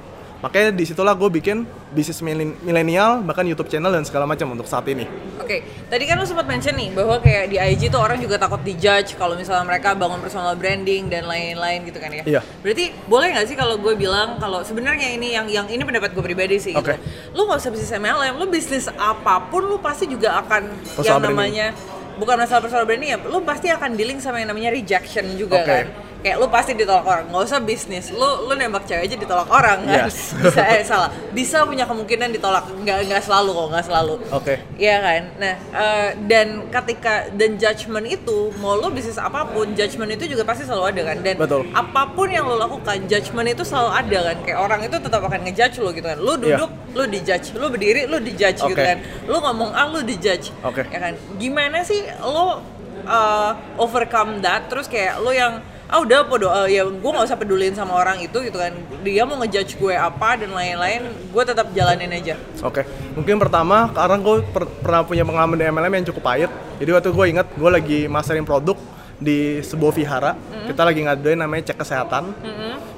Makanya di situlah gue bikin bisnis milen- milenial, bahkan YouTube channel dan segala macam untuk saat ini. Oke, tadi kan lu sempat mention nih bahwa kayak di IG tuh orang juga takut dijudge kalau misalnya mereka bangun personal branding dan lain-lain gitu kan ya. Iya. Berarti boleh nggak sih kalau gue bilang kalau sebenarnya ini yang yang ini pendapat gue pribadi sih gitu. Oke. Lu nggak usah bisnis MLM, lu bisnis apa pun lu pasti juga akan Personal yang branding. namanya bukan masalah personal branding ya, lu pasti akan dealing sama yang namanya rejection juga Oke. kan. Kayak lu pasti ditolak orang, nggak usah bisnis. Lu lu nembak cewek aja ditolak orang kan. Yes. Bisa eh salah. Bisa punya kemungkinan ditolak. Nggak nggak selalu kok, nggak selalu. Oke. Iya kan. Nah, eh, dan ketika dan judgement itu mau lo bisnis apa pun, judgement itu juga pasti selalu ada kan. Dan Betul. apa pun yang lo lakukan, judgement itu selalu ada kan. Kayak orang itu tetap akan ngejudge lo gitu kan. Lo Iya. duduk, lo dijudge. Lo berdiri, lo dijudge gitu Oke. kan. Lo ngomong A, lo dijudge. Oke. Ya kan. Gimana sih lo eh, overcome that? Terus kayak lo yang ah udah podo eh, ya gue nggak usah peduliin sama orang itu gitu kan dia mau ngejudge gue apa dan lain-lain gue tetap jalanin aja Oke, mungkin pertama karena gue per- pernah punya pengalaman di MLM yang cukup pahit. Jadi waktu gue ingat gue lagi masterin produk di sebuah vihara. Kita lagi ngaduin namanya cek kesehatan.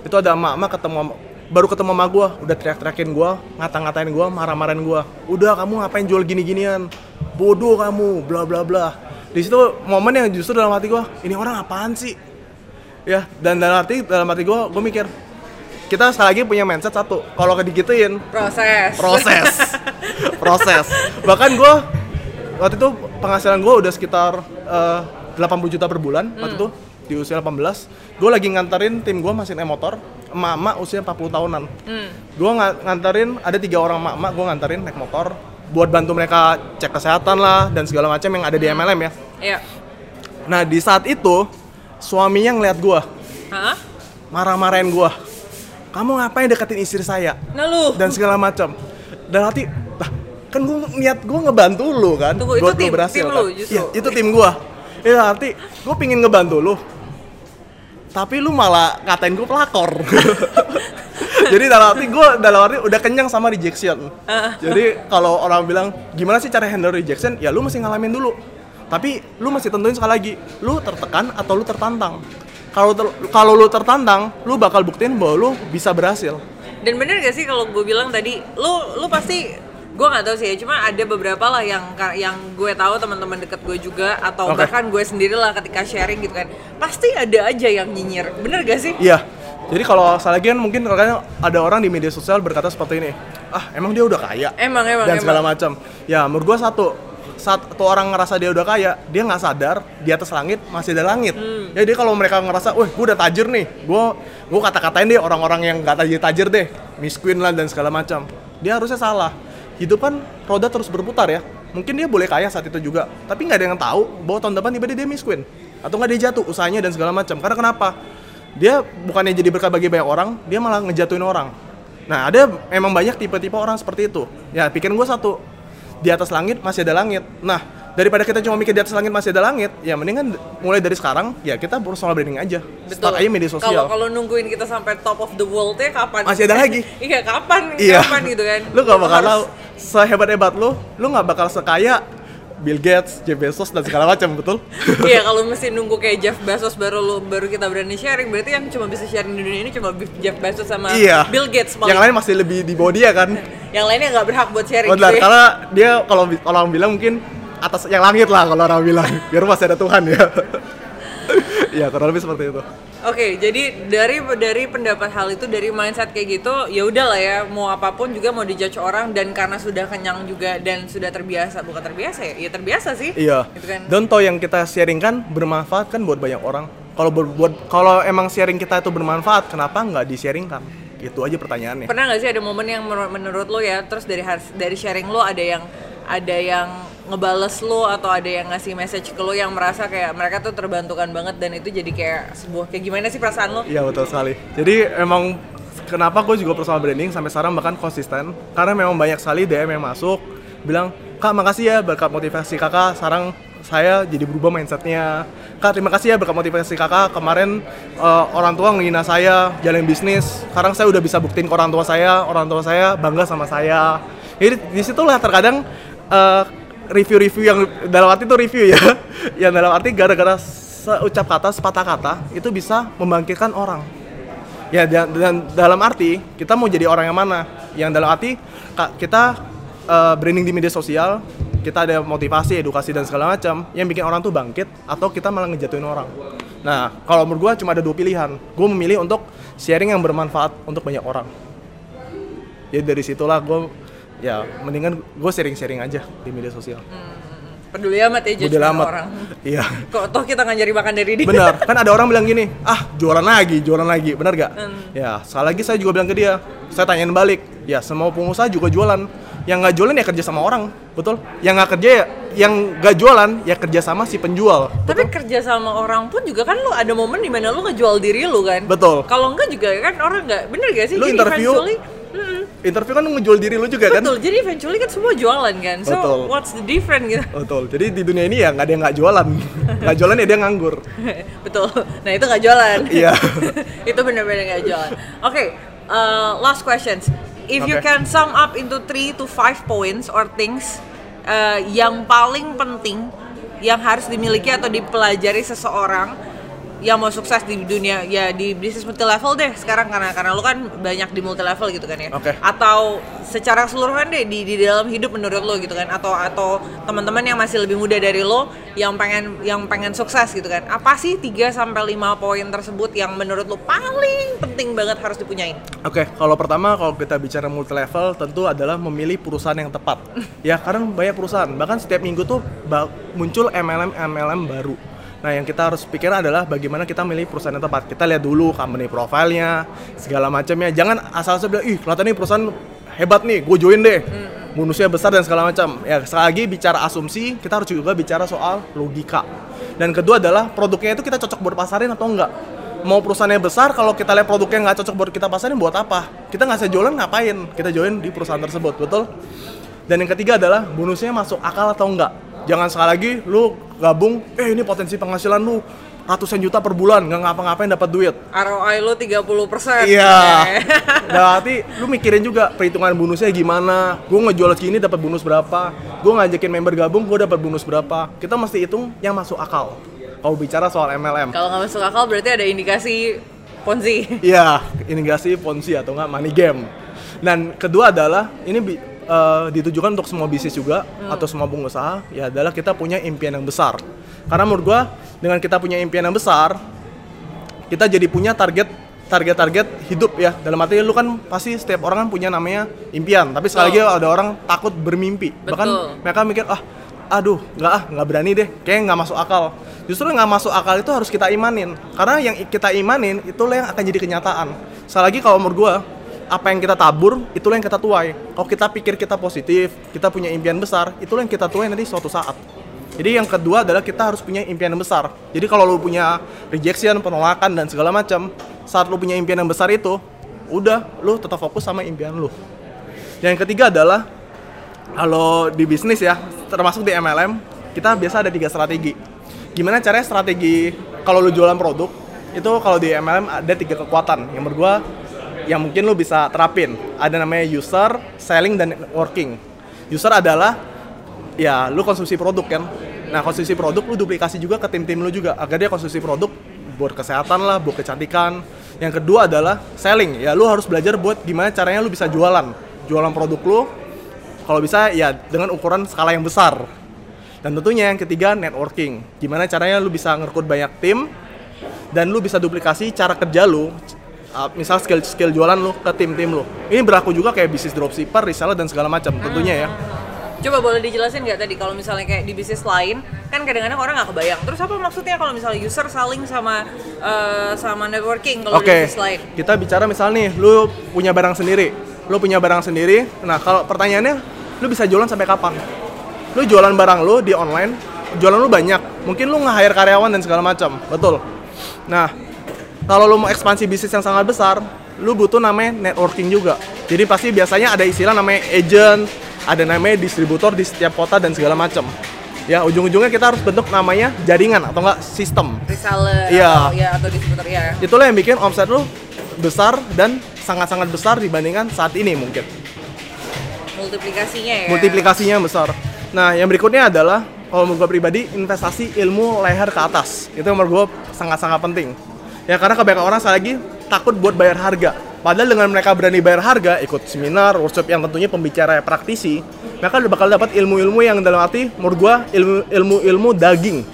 Itu ada emak-emak ketemu baru ketemu sama gue, udah teriak-teriakin gue, ngata-ngatain gue, marah-marahin gue. Udah kamu ngapain jual gini-ginian? Bodoh kamu, bla bla bla. Di situ momen yang justru dalam hati gue, ini orang apaan sih? Ya, dan dalam arti dalam hati gue, gue mikir kita sekali lagi punya mindset satu. Kalau digituin, proses. Proses. Proses. Bahkan gue waktu itu penghasilan gue udah sekitar eh, 80 juta per bulan waktu itu di usia 18 gue lagi nganterin tim gue masih naik motor emak-emak usia 40 tahunan. Hmm. gue nganterin ada tiga orang emak-emak gue nganterin naik motor buat bantu mereka cek kesehatan lah dan segala macam yang ada di MLM ya. Iya. nah di saat itu suaminya ngeliat gue marah-marahin gue kamu ngapain deketin istri saya? Nah lu. Dan segala macam. Dan hati, lah kan gue niat gue ngebantu lu kan, Tunggu, itu buat lu tim- berhasil tim kan. lu justru? Iya, itu tim gue. Iya arti gue pingin ngebantu lu. tapi lu malah ngatain gue pelakor. Jadi dalam arti gue dalam arti udah kenyang sama rejection. Jadi kalau orang bilang gimana sih cara handle rejection? Ya lu mesti ngalamin dulu tapi lu masih tentuin sekali lagi lu tertekan atau lu tertantang kalau ter- kalau lu tertantang lu bakal buktiin bahwa lu bisa berhasil Dan bener gak sih kalau gue bilang tadi, lu lu pasti gue nggak tahu sih ya, cuma ada beberapa lah yang yang gue tahu teman-teman deket gue juga atau Oke. bahkan gue sendiri lah ketika sharing gitu kan, pasti ada aja yang nyinyir, bener gak sih? Iya. Jadi kalau salah lagi kan mungkin kadang ada orang di media sosial berkata seperti ini. Ah, emang dia udah kaya. Emang emang dan emang. segala macam. Ya, menurut gua satu satu orang ngerasa dia udah kaya, dia nggak sadar di atas langit masih ada langit. Hmm. Jadi kalau mereka ngerasa, wah, gue udah tajir nih, gue gue kata-katain deh orang-orang yang nggak tajir-tajir deh, miskin lah dan segala macam. Dia harusnya salah. Hidup kan roda terus berputar ya. Mungkin dia boleh kaya saat itu juga, tapi nggak ada yang tahu bahwa tahun depan tiba-tiba dia miskin atau nggak dia jatuh usahanya dan segala macam. Karena kenapa? Dia bukannya jadi berkah bagi banyak orang, dia malah ngejatuhin orang. Nah, ada emang banyak tipe-tipe orang seperti itu. Ya, pikiran gue satu, di atas langit masih ada langit. Nah, daripada kita cuma mikir di atas langit masih ada langit, ya mendingan mulai dari sekarang ya kita personal branding aja. Start aja media Kalau sosial. kalau nungguin kita sampai top of the world ya kapan? Masih ada lagi. iya kapan? Iya. Kapan gitu kan? Lu gak bakal Harus- sehebat-hebat lu, lu gak bakal sekaya Bill Gates, Jeff Bezos dan segala macam, betul? Iya kalau mesti nunggu kayak Jeff Bezos baru lu baru kita berani sharing berarti yang cuma bisa sharing di dunia ini cuma Jeff Bezos sama iya. Bill Gates paling. Yang lain masih lebih di bawah dia kan. Yang lainnya nggak berhak buat sharing Benar, gitu ya. karena dia kalau orang bilang mungkin atas yang langit lah kalau orang bilang. Biar masih ada Tuhan ya. Iya, kurang lebih seperti itu. Oke, jadi dari dari pendapat hal itu dari mindset kayak gitu, ya udahlah ya, mau apa pun juga mau dijudge orang dan karena sudah kenyang juga dan sudah terbiasa, bukan terbiasa ya, ya terbiasa sih. Iya. Gitu kan. Dan toh yang kita sharing kan bermanfaat kan buat banyak orang. Kalau berbuat kalau emang sharing kita itu bermanfaat, kenapa nggak di-sharingkan? Itu aja pertanyaannya. Pernah nggak sih ada momen yang menur- menurut lo ya, terus dari dari sharing lo ada yang ada yang ngebales lo atau ada yang ngasih message ke lo yang merasa kayak mereka tuh terbantukan banget dan itu jadi kayak sebuah kayak gimana sih perasaan lo? Iya betul sekali. Jadi emang kenapa gue juga personal branding sampai sekarang bahkan konsisten? Karena memang banyak sekali DM yang masuk bilang kak makasih ya berkat motivasi kakak. Sekarang saya jadi berubah mindsetnya. Kak terima kasih ya berkat motivasi kakak. Kemarin eh, orang tua menghina saya jalan bisnis. Sekarang saya udah bisa buktiin ke orang tua saya. Orang tua saya bangga sama saya. Jadi di situlah terkadang eh, review-review yang dalam arti itu review ya. Yang dalam arti gara-gara seucap kata sepatah kata itu bisa membangkitkan orang. Ya dan, dan dalam arti kita mau jadi orang yang mana? Yang dalam arti kita eh, branding di media sosial kita ada motivasi edukasi dan segala macam yang bikin orang tuh bangkit atau kita malah ngejatuhin orang. Nah kalau menurut gue cuma ada dua pilihan. Gue memilih untuk sharing yang bermanfaat untuk banyak orang. Jadi dari situlah gue ya mendingan gue sharing-sharing aja di media sosial Peduli amat ya lama orang. iya Kok toh kita nggak nyari makan dari dia? Benar, kan ada orang bilang gini, ah jualan lagi, jualan lagi, benar gak? Ya, sekali lagi saya juga bilang ke dia, saya tanyain balik, ya semua pengusaha juga jualan. Yang nggak jualan ya kerja sama orang, betul? Yang nggak kerja ya, yang nggak jualan ya kerja sama si penjual. Tapi kerja sama orang pun juga kan lo ada momen di mana lo ngejual diri lo kan? Betul. Kalau enggak juga kan orang nggak bener gak sih? Lu Jadi interview, eventually-. Interview kan ngejual diri lu juga kan? Betul, jadi eventually kan semua jualan kan. So Betul. what's the difference gitu? Betul. Jadi di dunia ini ya nggak ada yang nggak jualan. Nggak jualan ya dia nganggur. Betul. Nah itu nggak jualan. Iya. itu benar-benar nggak jualan. Oke, uh, last questions. If you Oke. can sum up into 3 to 5 points or things uh, yang paling penting yang harus dimiliki atau dipelajari seseorang yang mau sukses di dunia ya di bisnis multi level deh sekarang karena karena lu kan banyak di multi level gitu kan ya Oke. atau secara keseluruhan deh di, di dalam hidup menurut lo gitu kan atau atau teman-teman yang masih lebih muda dari lo yang pengen yang pengen sukses gitu kan apa sih 3 sampai 5 poin tersebut yang menurut lo paling penting banget harus dipunyain Oke, kalau pertama kalau kita bicara multi level tentu adalah memilih perusahaan yang tepat. ya, karena banyak perusahaan, bahkan setiap minggu tuh muncul MLM MLM baru. Nah, yang kita harus pikirkan adalah bagaimana kita milih perusahaan yang tepat. Kita lihat dulu company profile-nya, segala macamnya. Jangan asal-asal bilang, "Ih, kelihatan nih perusahaan hebat nih, gue join deh." Bonusnya besar dan segala macam. Ya, sekali lagi bicara asumsi, kita harus juga bicara soal logika. Dan kedua adalah produknya itu kita cocok buat pasarin atau enggak mau perusahaannya besar kalau kita lihat produknya nggak cocok buat kita pasarin buat apa kita nggak bisa jualan ngapain kita join di perusahaan tersebut betul dan yang ketiga adalah bonusnya masuk akal atau enggak jangan sekali lagi lu gabung eh ini potensi penghasilan lu ratusan juta per bulan nggak ngapa-ngapain dapat duit ROI lo 30% Iya. Berarti lu mikirin juga perhitungan bonusnya gimana. Gue ngejual segini dapat bonus berapa. Gue ngajakin member gabung, gue dapat bonus berapa. Kita mesti hitung yang masuk akal. Kalau bicara soal MLM. Kalau nggak masuk akal berarti ada indikasi Ponzi. Iya, indikasi ponzi atau enggak money game. Dan kedua adalah ini eh, ditujukan untuk semua bisnis juga atau semua pengusaha ya adalah kita punya impian yang besar. Karena menurut gua dengan kita punya impian yang besar, kita jadi punya target target-target hidup ya. Dalam arti lu kan pasti setiap orang kan punya namanya impian, tapi sekali lagi ada orang takut bermimpi. Bahkan Betul. mereka mikir ah aduh nggak ah nggak berani deh kayak nggak masuk akal justru nggak masuk akal itu harus kita imanin karena yang kita imanin itulah yang akan jadi kenyataan sekali lagi kalau menurut gua apa yang kita tabur itulah yang kita tuai kalau kita pikir kita positif kita punya impian besar itulah yang kita tuai nanti suatu saat jadi yang kedua adalah kita harus punya impian yang besar jadi kalau lu punya rejection penolakan dan segala macam saat lu punya impian yang besar itu udah lu tetap fokus sama impian lu yang ketiga adalah kalau di bisnis ya, termasuk di MLM, kita biasa ada tiga strategi. Gimana caranya strategi kalau lu jualan produk, itu kalau di MLM ada tiga kekuatan. Yang gua yang mungkin lu bisa terapin. Ada namanya user, selling, dan networking. User adalah ya lu konsumsi produk kan. Nah konsumsi produk lu duplikasi juga ke tim-tim lu juga agar dia konsumsi produk buat kesehatan lah, buat kecantikan. Yang kedua adalah selling. Ya lu harus belajar buat gimana caranya lu bisa jualan. Jualan produk lu kalau bisa ya dengan ukuran skala yang besar. Dan tentunya yang ketiga networking. Gimana caranya lu bisa ngerekrut banyak tim dan lu bisa duplikasi cara kerja lu uh, misal skill skill jualan lu ke tim-tim lu. Ini berlaku juga kayak bisnis dropshipper, reseller dan segala macam tentunya ya. Coba boleh dijelasin nggak tadi kalau misalnya kayak di bisnis lain kan kadang-kadang orang nggak kebayang. Terus apa maksudnya kalau misalnya user saling sama eh, sama networking kalau di Oke, bisnis lain? kita bicara misal nih, lu punya barang sendiri, lu punya barang sendiri. Nah, kalau pertanyaannya, lu bisa jualan sampai kapan? Lu jualan barang lu di online, jualan lu banyak, mungkin lu nge-hire karyawan dan segala macam, betul. Nah, kalau lu mau ekspansi bisnis yang sangat besar, lu butuh namanya networking juga. Jadi pasti biasanya ada istilah namanya agent, ada namanya distributor di setiap kota dan segala macam. Ya, ujung-ujungnya kita harus bentuk namanya jaringan atau enggak sistem Reseller Iya. atau ya atau distributor ya. itulah yang bikin omset lu besar dan sangat-sangat besar dibandingkan saat ini mungkin Multiplikasinya ya. multiplikasinya besar nah yang berikutnya adalah kalau menurut gue pribadi investasi ilmu leher ke atas itu menurut gue sangat-sangat penting ya karena kebanyakan orang sekali lagi takut buat bayar harga. Padahal dengan mereka berani bayar harga ikut seminar workshop yang tentunya pembicara praktisi mereka bakal dapat ilmu-ilmu yang dalam arti menurut ilmu ilmu-ilmu daging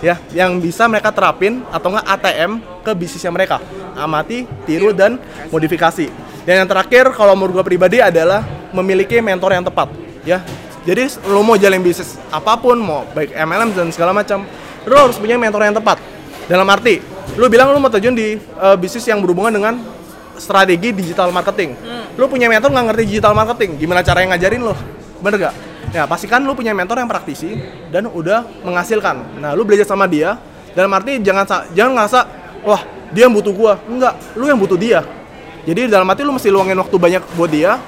ya yang bisa mereka terapin atau enggak ATM ke bisnisnya mereka. Amati tiru dan modifikasi. Dan yang terakhir kalau menurut gue pribadi adalah memiliki mentor yang tepat ya. Jadi lo mau jalan bisnis apa pun mau baik MLM dan segala macam lo harus punya mentor yang tepat. Dalam arti lo bilang lo mau terjun di eh, bisnis yang berhubungan dengan strategi digital marketing. Lo punya mentor nggak ngerti digital marketing? Gimana cara yang ngajarin lo bener gak ya pastikan lu punya mentor yang praktisi dan udah menghasilkan. Nah lu belajar sama dia dalam arti jangan jangan ngerasa wah dia yang butuh gua. Enggak lu yang butuh dia. Jadi dalam arti lu mesti luangin waktu banyak buat dia.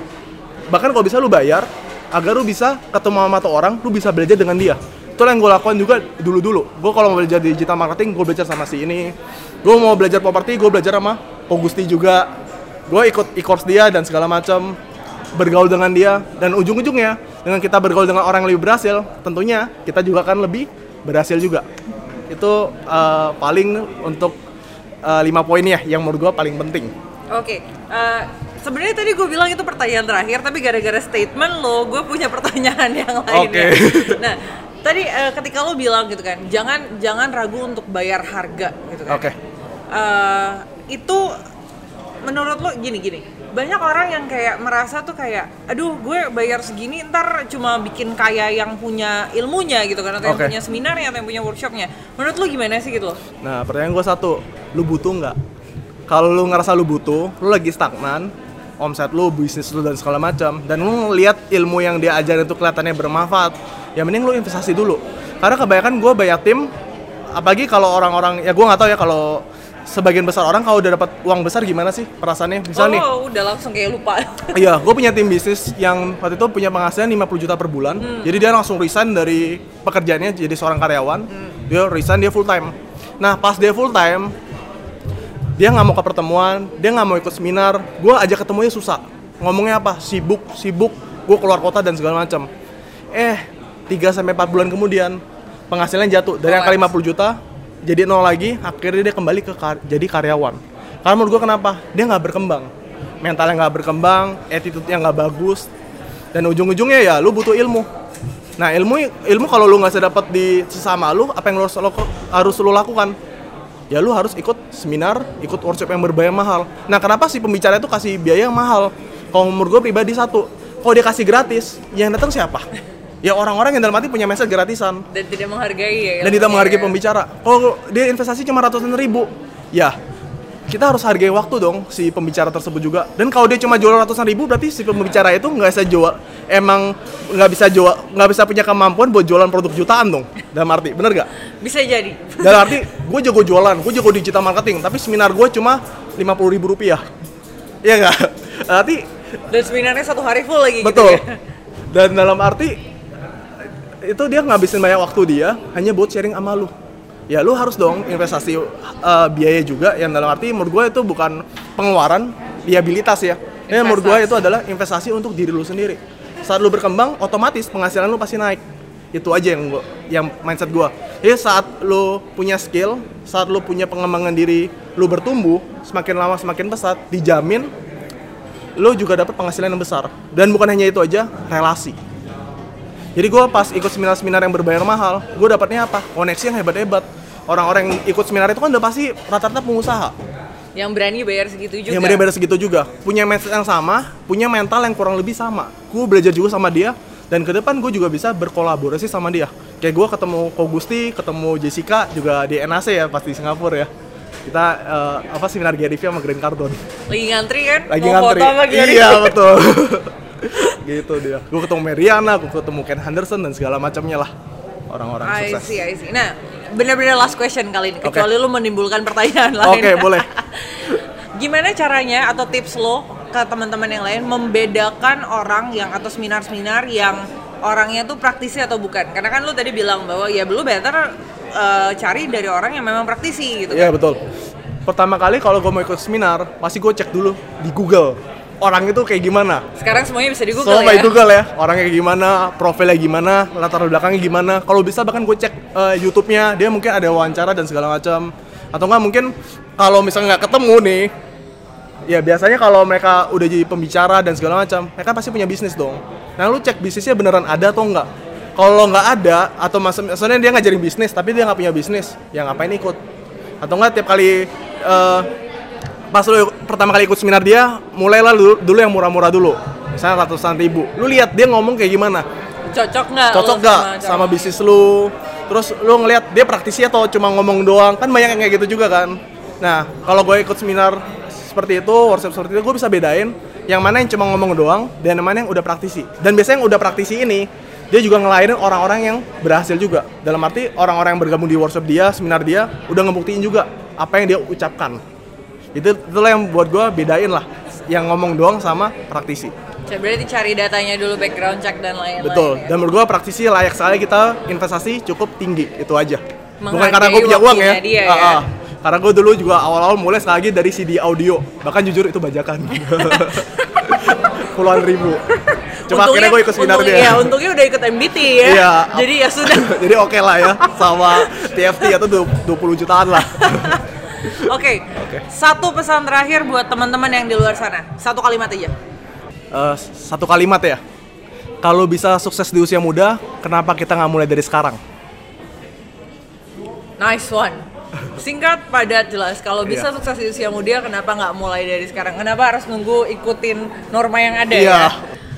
Bahkan kalau bisa lu bayar agar lu bisa ketemu sama orang lu bisa belajar dengan dia itu yang gue lakukan juga dulu dulu gue kalau mau belajar digital marketing gue belajar sama si ini gue mau belajar properti gue belajar sama Pogusti juga gue ikut e-course dia dan segala macam bergaul dengan dia dan ujung-ujungnya dengan kita bergaul dengan orang yang lebih berhasil tentunya kita juga akan lebih berhasil juga itu eh, paling untuk eh, lima poin ya yang menurut gue paling penting Oke, eh, sebenarnya tadi gue bilang itu pertanyaan terakhir, tapi gara-gara statement lo, gue punya pertanyaan yang lain. Oke. ya. Nah, tadi eh, ketika lo bilang gitu kan, jangan jangan ragu untuk bayar harga gitu kan. Oke. Eh, itu menurut lo gini gini, banyak orang yang kayak merasa tuh kayak, aduh gue bayar segini ntar cuma bikin kaya yang punya ilmunya gitu kan, atau yang Oke. punya seminarnya, atau yang punya workshopnya. Menurut lo gimana sih gitu? Nah, pertanyaan gue satu, lu butuh nggak? Kalau lu ngerasa lu butuh, lu lagi stagnan, omset lu, bisnis lu dan segala macam, dan lu ngeliat ilmu yang dia ajarin itu kelihatannya bermanfaat, ya mending lu investasi dulu. Karena kebanyakan gue bayar tim, apalagi kalau orang-orang, ya gue nggak tahu ya kalau sebagian besar orang kalau udah dapat uang besar gimana sih perasaannya? Misal nih, oh, udah langsung kayak lupa. Iya, gue punya tim bisnis yang waktu itu punya penghasilan 50 juta per bulan. Jadi dia langsung resign dari pekerjaannya jadi seorang karyawan. Dia resign dia full time. Nah pas dia full time, dia nggak mau ke pertemuan, dia nggak mau ikut seminar, gue ajak ketemunya susah. Ngomongnya apa? Sibuk, sibuk, gue keluar kota dan segala macam. Eh, 3 sampai 4 bulan kemudian penghasilan jatuh dari angka 50 juta jadi nol lagi, akhirnya dia kembali ke kar- jadi karyawan. Karena menurut gue kenapa? Dia nggak berkembang, mentalnya nggak berkembang, attitude-nya nggak bagus, dan ujung-ujungnya ya lu butuh ilmu. Nah ilmu ilmu kalau lu nggak bisa dapat di sesama lu, apa yang lu harus, lo- harus lu lakukan? Ya lu harus ikut seminar, ikut workshop yang berbayar mahal. Nah kenapa sih pembicara itu kasih biaya yang mahal? Kalau menurut gue pribadi satu, kalau dia kasih gratis, yang datang siapa? Ya orang-orang yang dalam arti punya message gratisan Dan tidak menghargai ya. dan tidak ilmunya menghargai ya. pembicara. Kalau dia investasi cuma ratusan ribu, ya kita harus hargai waktu dong si pembicara tersebut juga. Dan kalau dia cuma jual ratusan ribu, berarti si pembicara itu nggak bisa jual, emang nggak bisa jual, nggak bisa punya kemampuan buat jualan produk jutaan dong. Dalam arti, bener gak? Bisa jadi. Dalam arti, gue jago jualan, gue jago digital marketing, tapi seminar gue cuma lima puluh ribu rupiah. Iya nggak? Berarti Dan seminarnya satu hari full lagi betul. gitu ya. Dan dalam arti itu dia ngabisin banyak waktu dia hanya buat sharing sama lu. Ya lu harus dong investasi uh, biaya juga yang dalam arti menurut gue itu bukan pengeluaran, liabilitas ya. Ini menurut gue itu adalah investasi untuk diri lu sendiri. Saat lu berkembang, otomatis penghasilan lu pasti naik. Itu aja yang gua, yang mindset gua. Jadi saat lu punya skill, saat lu punya pengembangan diri, lu bertumbuh, semakin lama semakin pesat, dijamin lo juga dapat penghasilan yang besar dan bukan hanya itu aja relasi jadi gue pas ikut seminar-seminar yang berbayar mahal gue dapatnya apa? Koneksi yang hebat-hebat. Orang-orang yang ikut seminar itu kan udah pasti rata-rata pengusaha. Yang berani bayar segitu juga. yang benar-benar segitu juga. Punya mindset yang sama punya mental yang kurang lebih sama. Gue belajar juga sama dia dan ke depan gue juga bisa berkolaborasi sama dia. Kayak gue ketemu Ko Gusti ketemu Jessica juga di NAC ya pasti di Singapura ya. Kita eh, apa seminar Gary Vee sama Green Cardone. Lagi ngantri kan? lagi Mau ngantri. foto sama Gary. iya betul gitu dia gue ketemu Meriana gue ketemu Ken Henderson dan segala macamnya lah orang-orang I sukses see, I see. Nah, benar-benar last question kali ini. Kecuali lu menimbulkan pertanyaan lain. Oke, boleh. Gimana caranya atau tips lo ke teman-teman yang lain membedakan orang yang atau seminar-seminar yang orangnya tuh praktisi atau bukan? Karena kan lu tadi bilang bahwa ya lu better eh, cari dari orang yang memang praktisi gitu. iya betul pertama kali kalau gue mau ikut seminar pasti gue cek dulu di Google orang itu kayak gimana? Sekarang semuanya bisa di Google Semua ya. Google ya. Orangnya kayak gimana profilnya gimana latar belakangnya gimana. Kalau bisa bahkan gue cek eh, YouTube-nya dia mungkin ada wawancara dan segala macam. Atau enggak mungkin kalau misalnya nggak ketemu nih ya biasanya kalau mereka udah jadi pembicara dan segala macam mereka pasti punya bisnis dong. Nah lu cek bisnisnya beneran ada atau enggak kalau nggak ada atau mas maksudnya dia ngajarin bisnis tapi dia nggak punya bisnis ya ngapain ikut? Atau enggak tiap kali eh, pas lu pertama kali ikut seminar dia mulailah dulu, dulu yang murah-murah dulu. Misalnya ratusan ribu. Lu lihat dia ngomong kayak gimana? Cocok nggak? cocok lo gak cara sama ngomong? bisnis lu? Terus lu ngelihat dia praktisi atau cuma ngomong doang? Kan banyak yang kayak gitu juga kan. Nah kalau gue ikut seminar seperti itu workshop seperti itu gue bisa bedain yang mana yang cuma ngomong doang dan yang mana yang udah praktisi. Dan biasanya yang udah praktisi ini dia juga ngelahirin orang-orang yang berhasil juga. Dalam arti orang-orang yang bergabung di workshop dia seminar dia udah ngebuktiin juga apa yang dia ucapkan itu itulah yang buat gue bedain lah yang ngomong doang sama praktisi Berarti cari datanya dulu, background check dan lain-lain. Betul. ya. Dan menurut gua praktisi layak sekali kita investasi cukup tinggi itu aja. Bukan Menghargai karena gue punya uang ya. dia, Ah, ya. ah. Karena gue dulu juga awal-awal mulai lagi dari CD audio. Bahkan jujur itu bajakan. Puluhan ribu. Cuma akhirnya gue ikut seminar untungnya, dia. Ya, untungnya udah ikut MBT ya. Iya. Jadi ya sudah. Jadi oke lah ya sama TFT atau 20 jutaan lah. Oke. Satu pesan terakhir buat teman-teman yang di luar sana. Satu kalimat aja. Eh, satu kalimat ya. Kalau bisa sukses di usia muda, kenapa kita nggak mulai dari sekarang? Nice one. Singkat, padat, jelas. Kalau bisa Iya. sukses di usia muda, kenapa nggak mulai dari sekarang? Kenapa harus nunggu ikutin norma yang ada Iya. ya?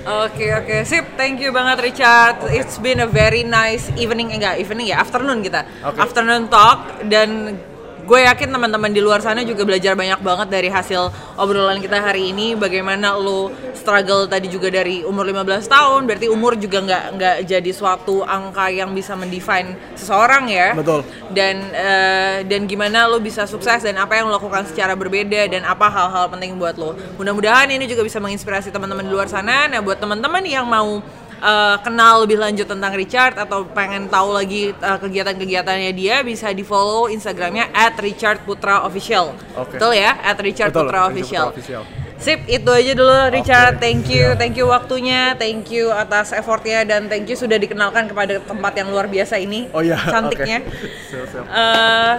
Oke oke sip, thank you banget Richard. It's been a very nice evening enggak evening ya afternoon kita, Oke. afternoon talk dan gue yakin teman-teman di luar sana juga belajar banyak banget dari hasil obrolan kita hari ini. Bagaimana lo struggle tadi juga dari umur 15 tahun, berarti umur juga nggak nggak jadi suatu angka yang bisa mendefine seseorang ya Betul. dan eh, dan gimana lo bisa sukses dan apa yang lo lakukan secara berbeda dan apa hal-hal penting buat lo. Mudah-mudahan ini juga bisa menginspirasi teman-teman di luar sana. Nah, buat teman-teman yang mau uh, kenal lebih lanjut tentang Richard atau pengen tahu lagi uh, kegiatan-kegiatannya dia bisa di follow Instagramnya @richardputraofficial. Oke. Betul ya? Betul, @richardputraofficial. Richard Putra Official. Sip, itu aja dulu Richard. Oke, Thank you, siap. thank you waktunya, thank you atas effortnya dan thank you sudah dikenalkan kepada tempat yang luar biasa ini. Oh ya, cantiknya. oke. Siap, siap. Uh,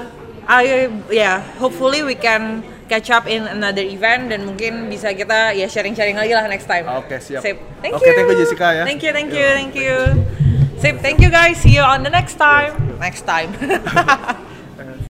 I yeah, hopefully we can catch up in another event dan mungkin bisa kita ya sharing-sharing lagi lah next time. Oke, siap. Sip. Thank Oke, you. thank you, Jessica, ya. Thank you, thank you, Yo, thank you. Sip, thank you guys. See you on the next time. Next time.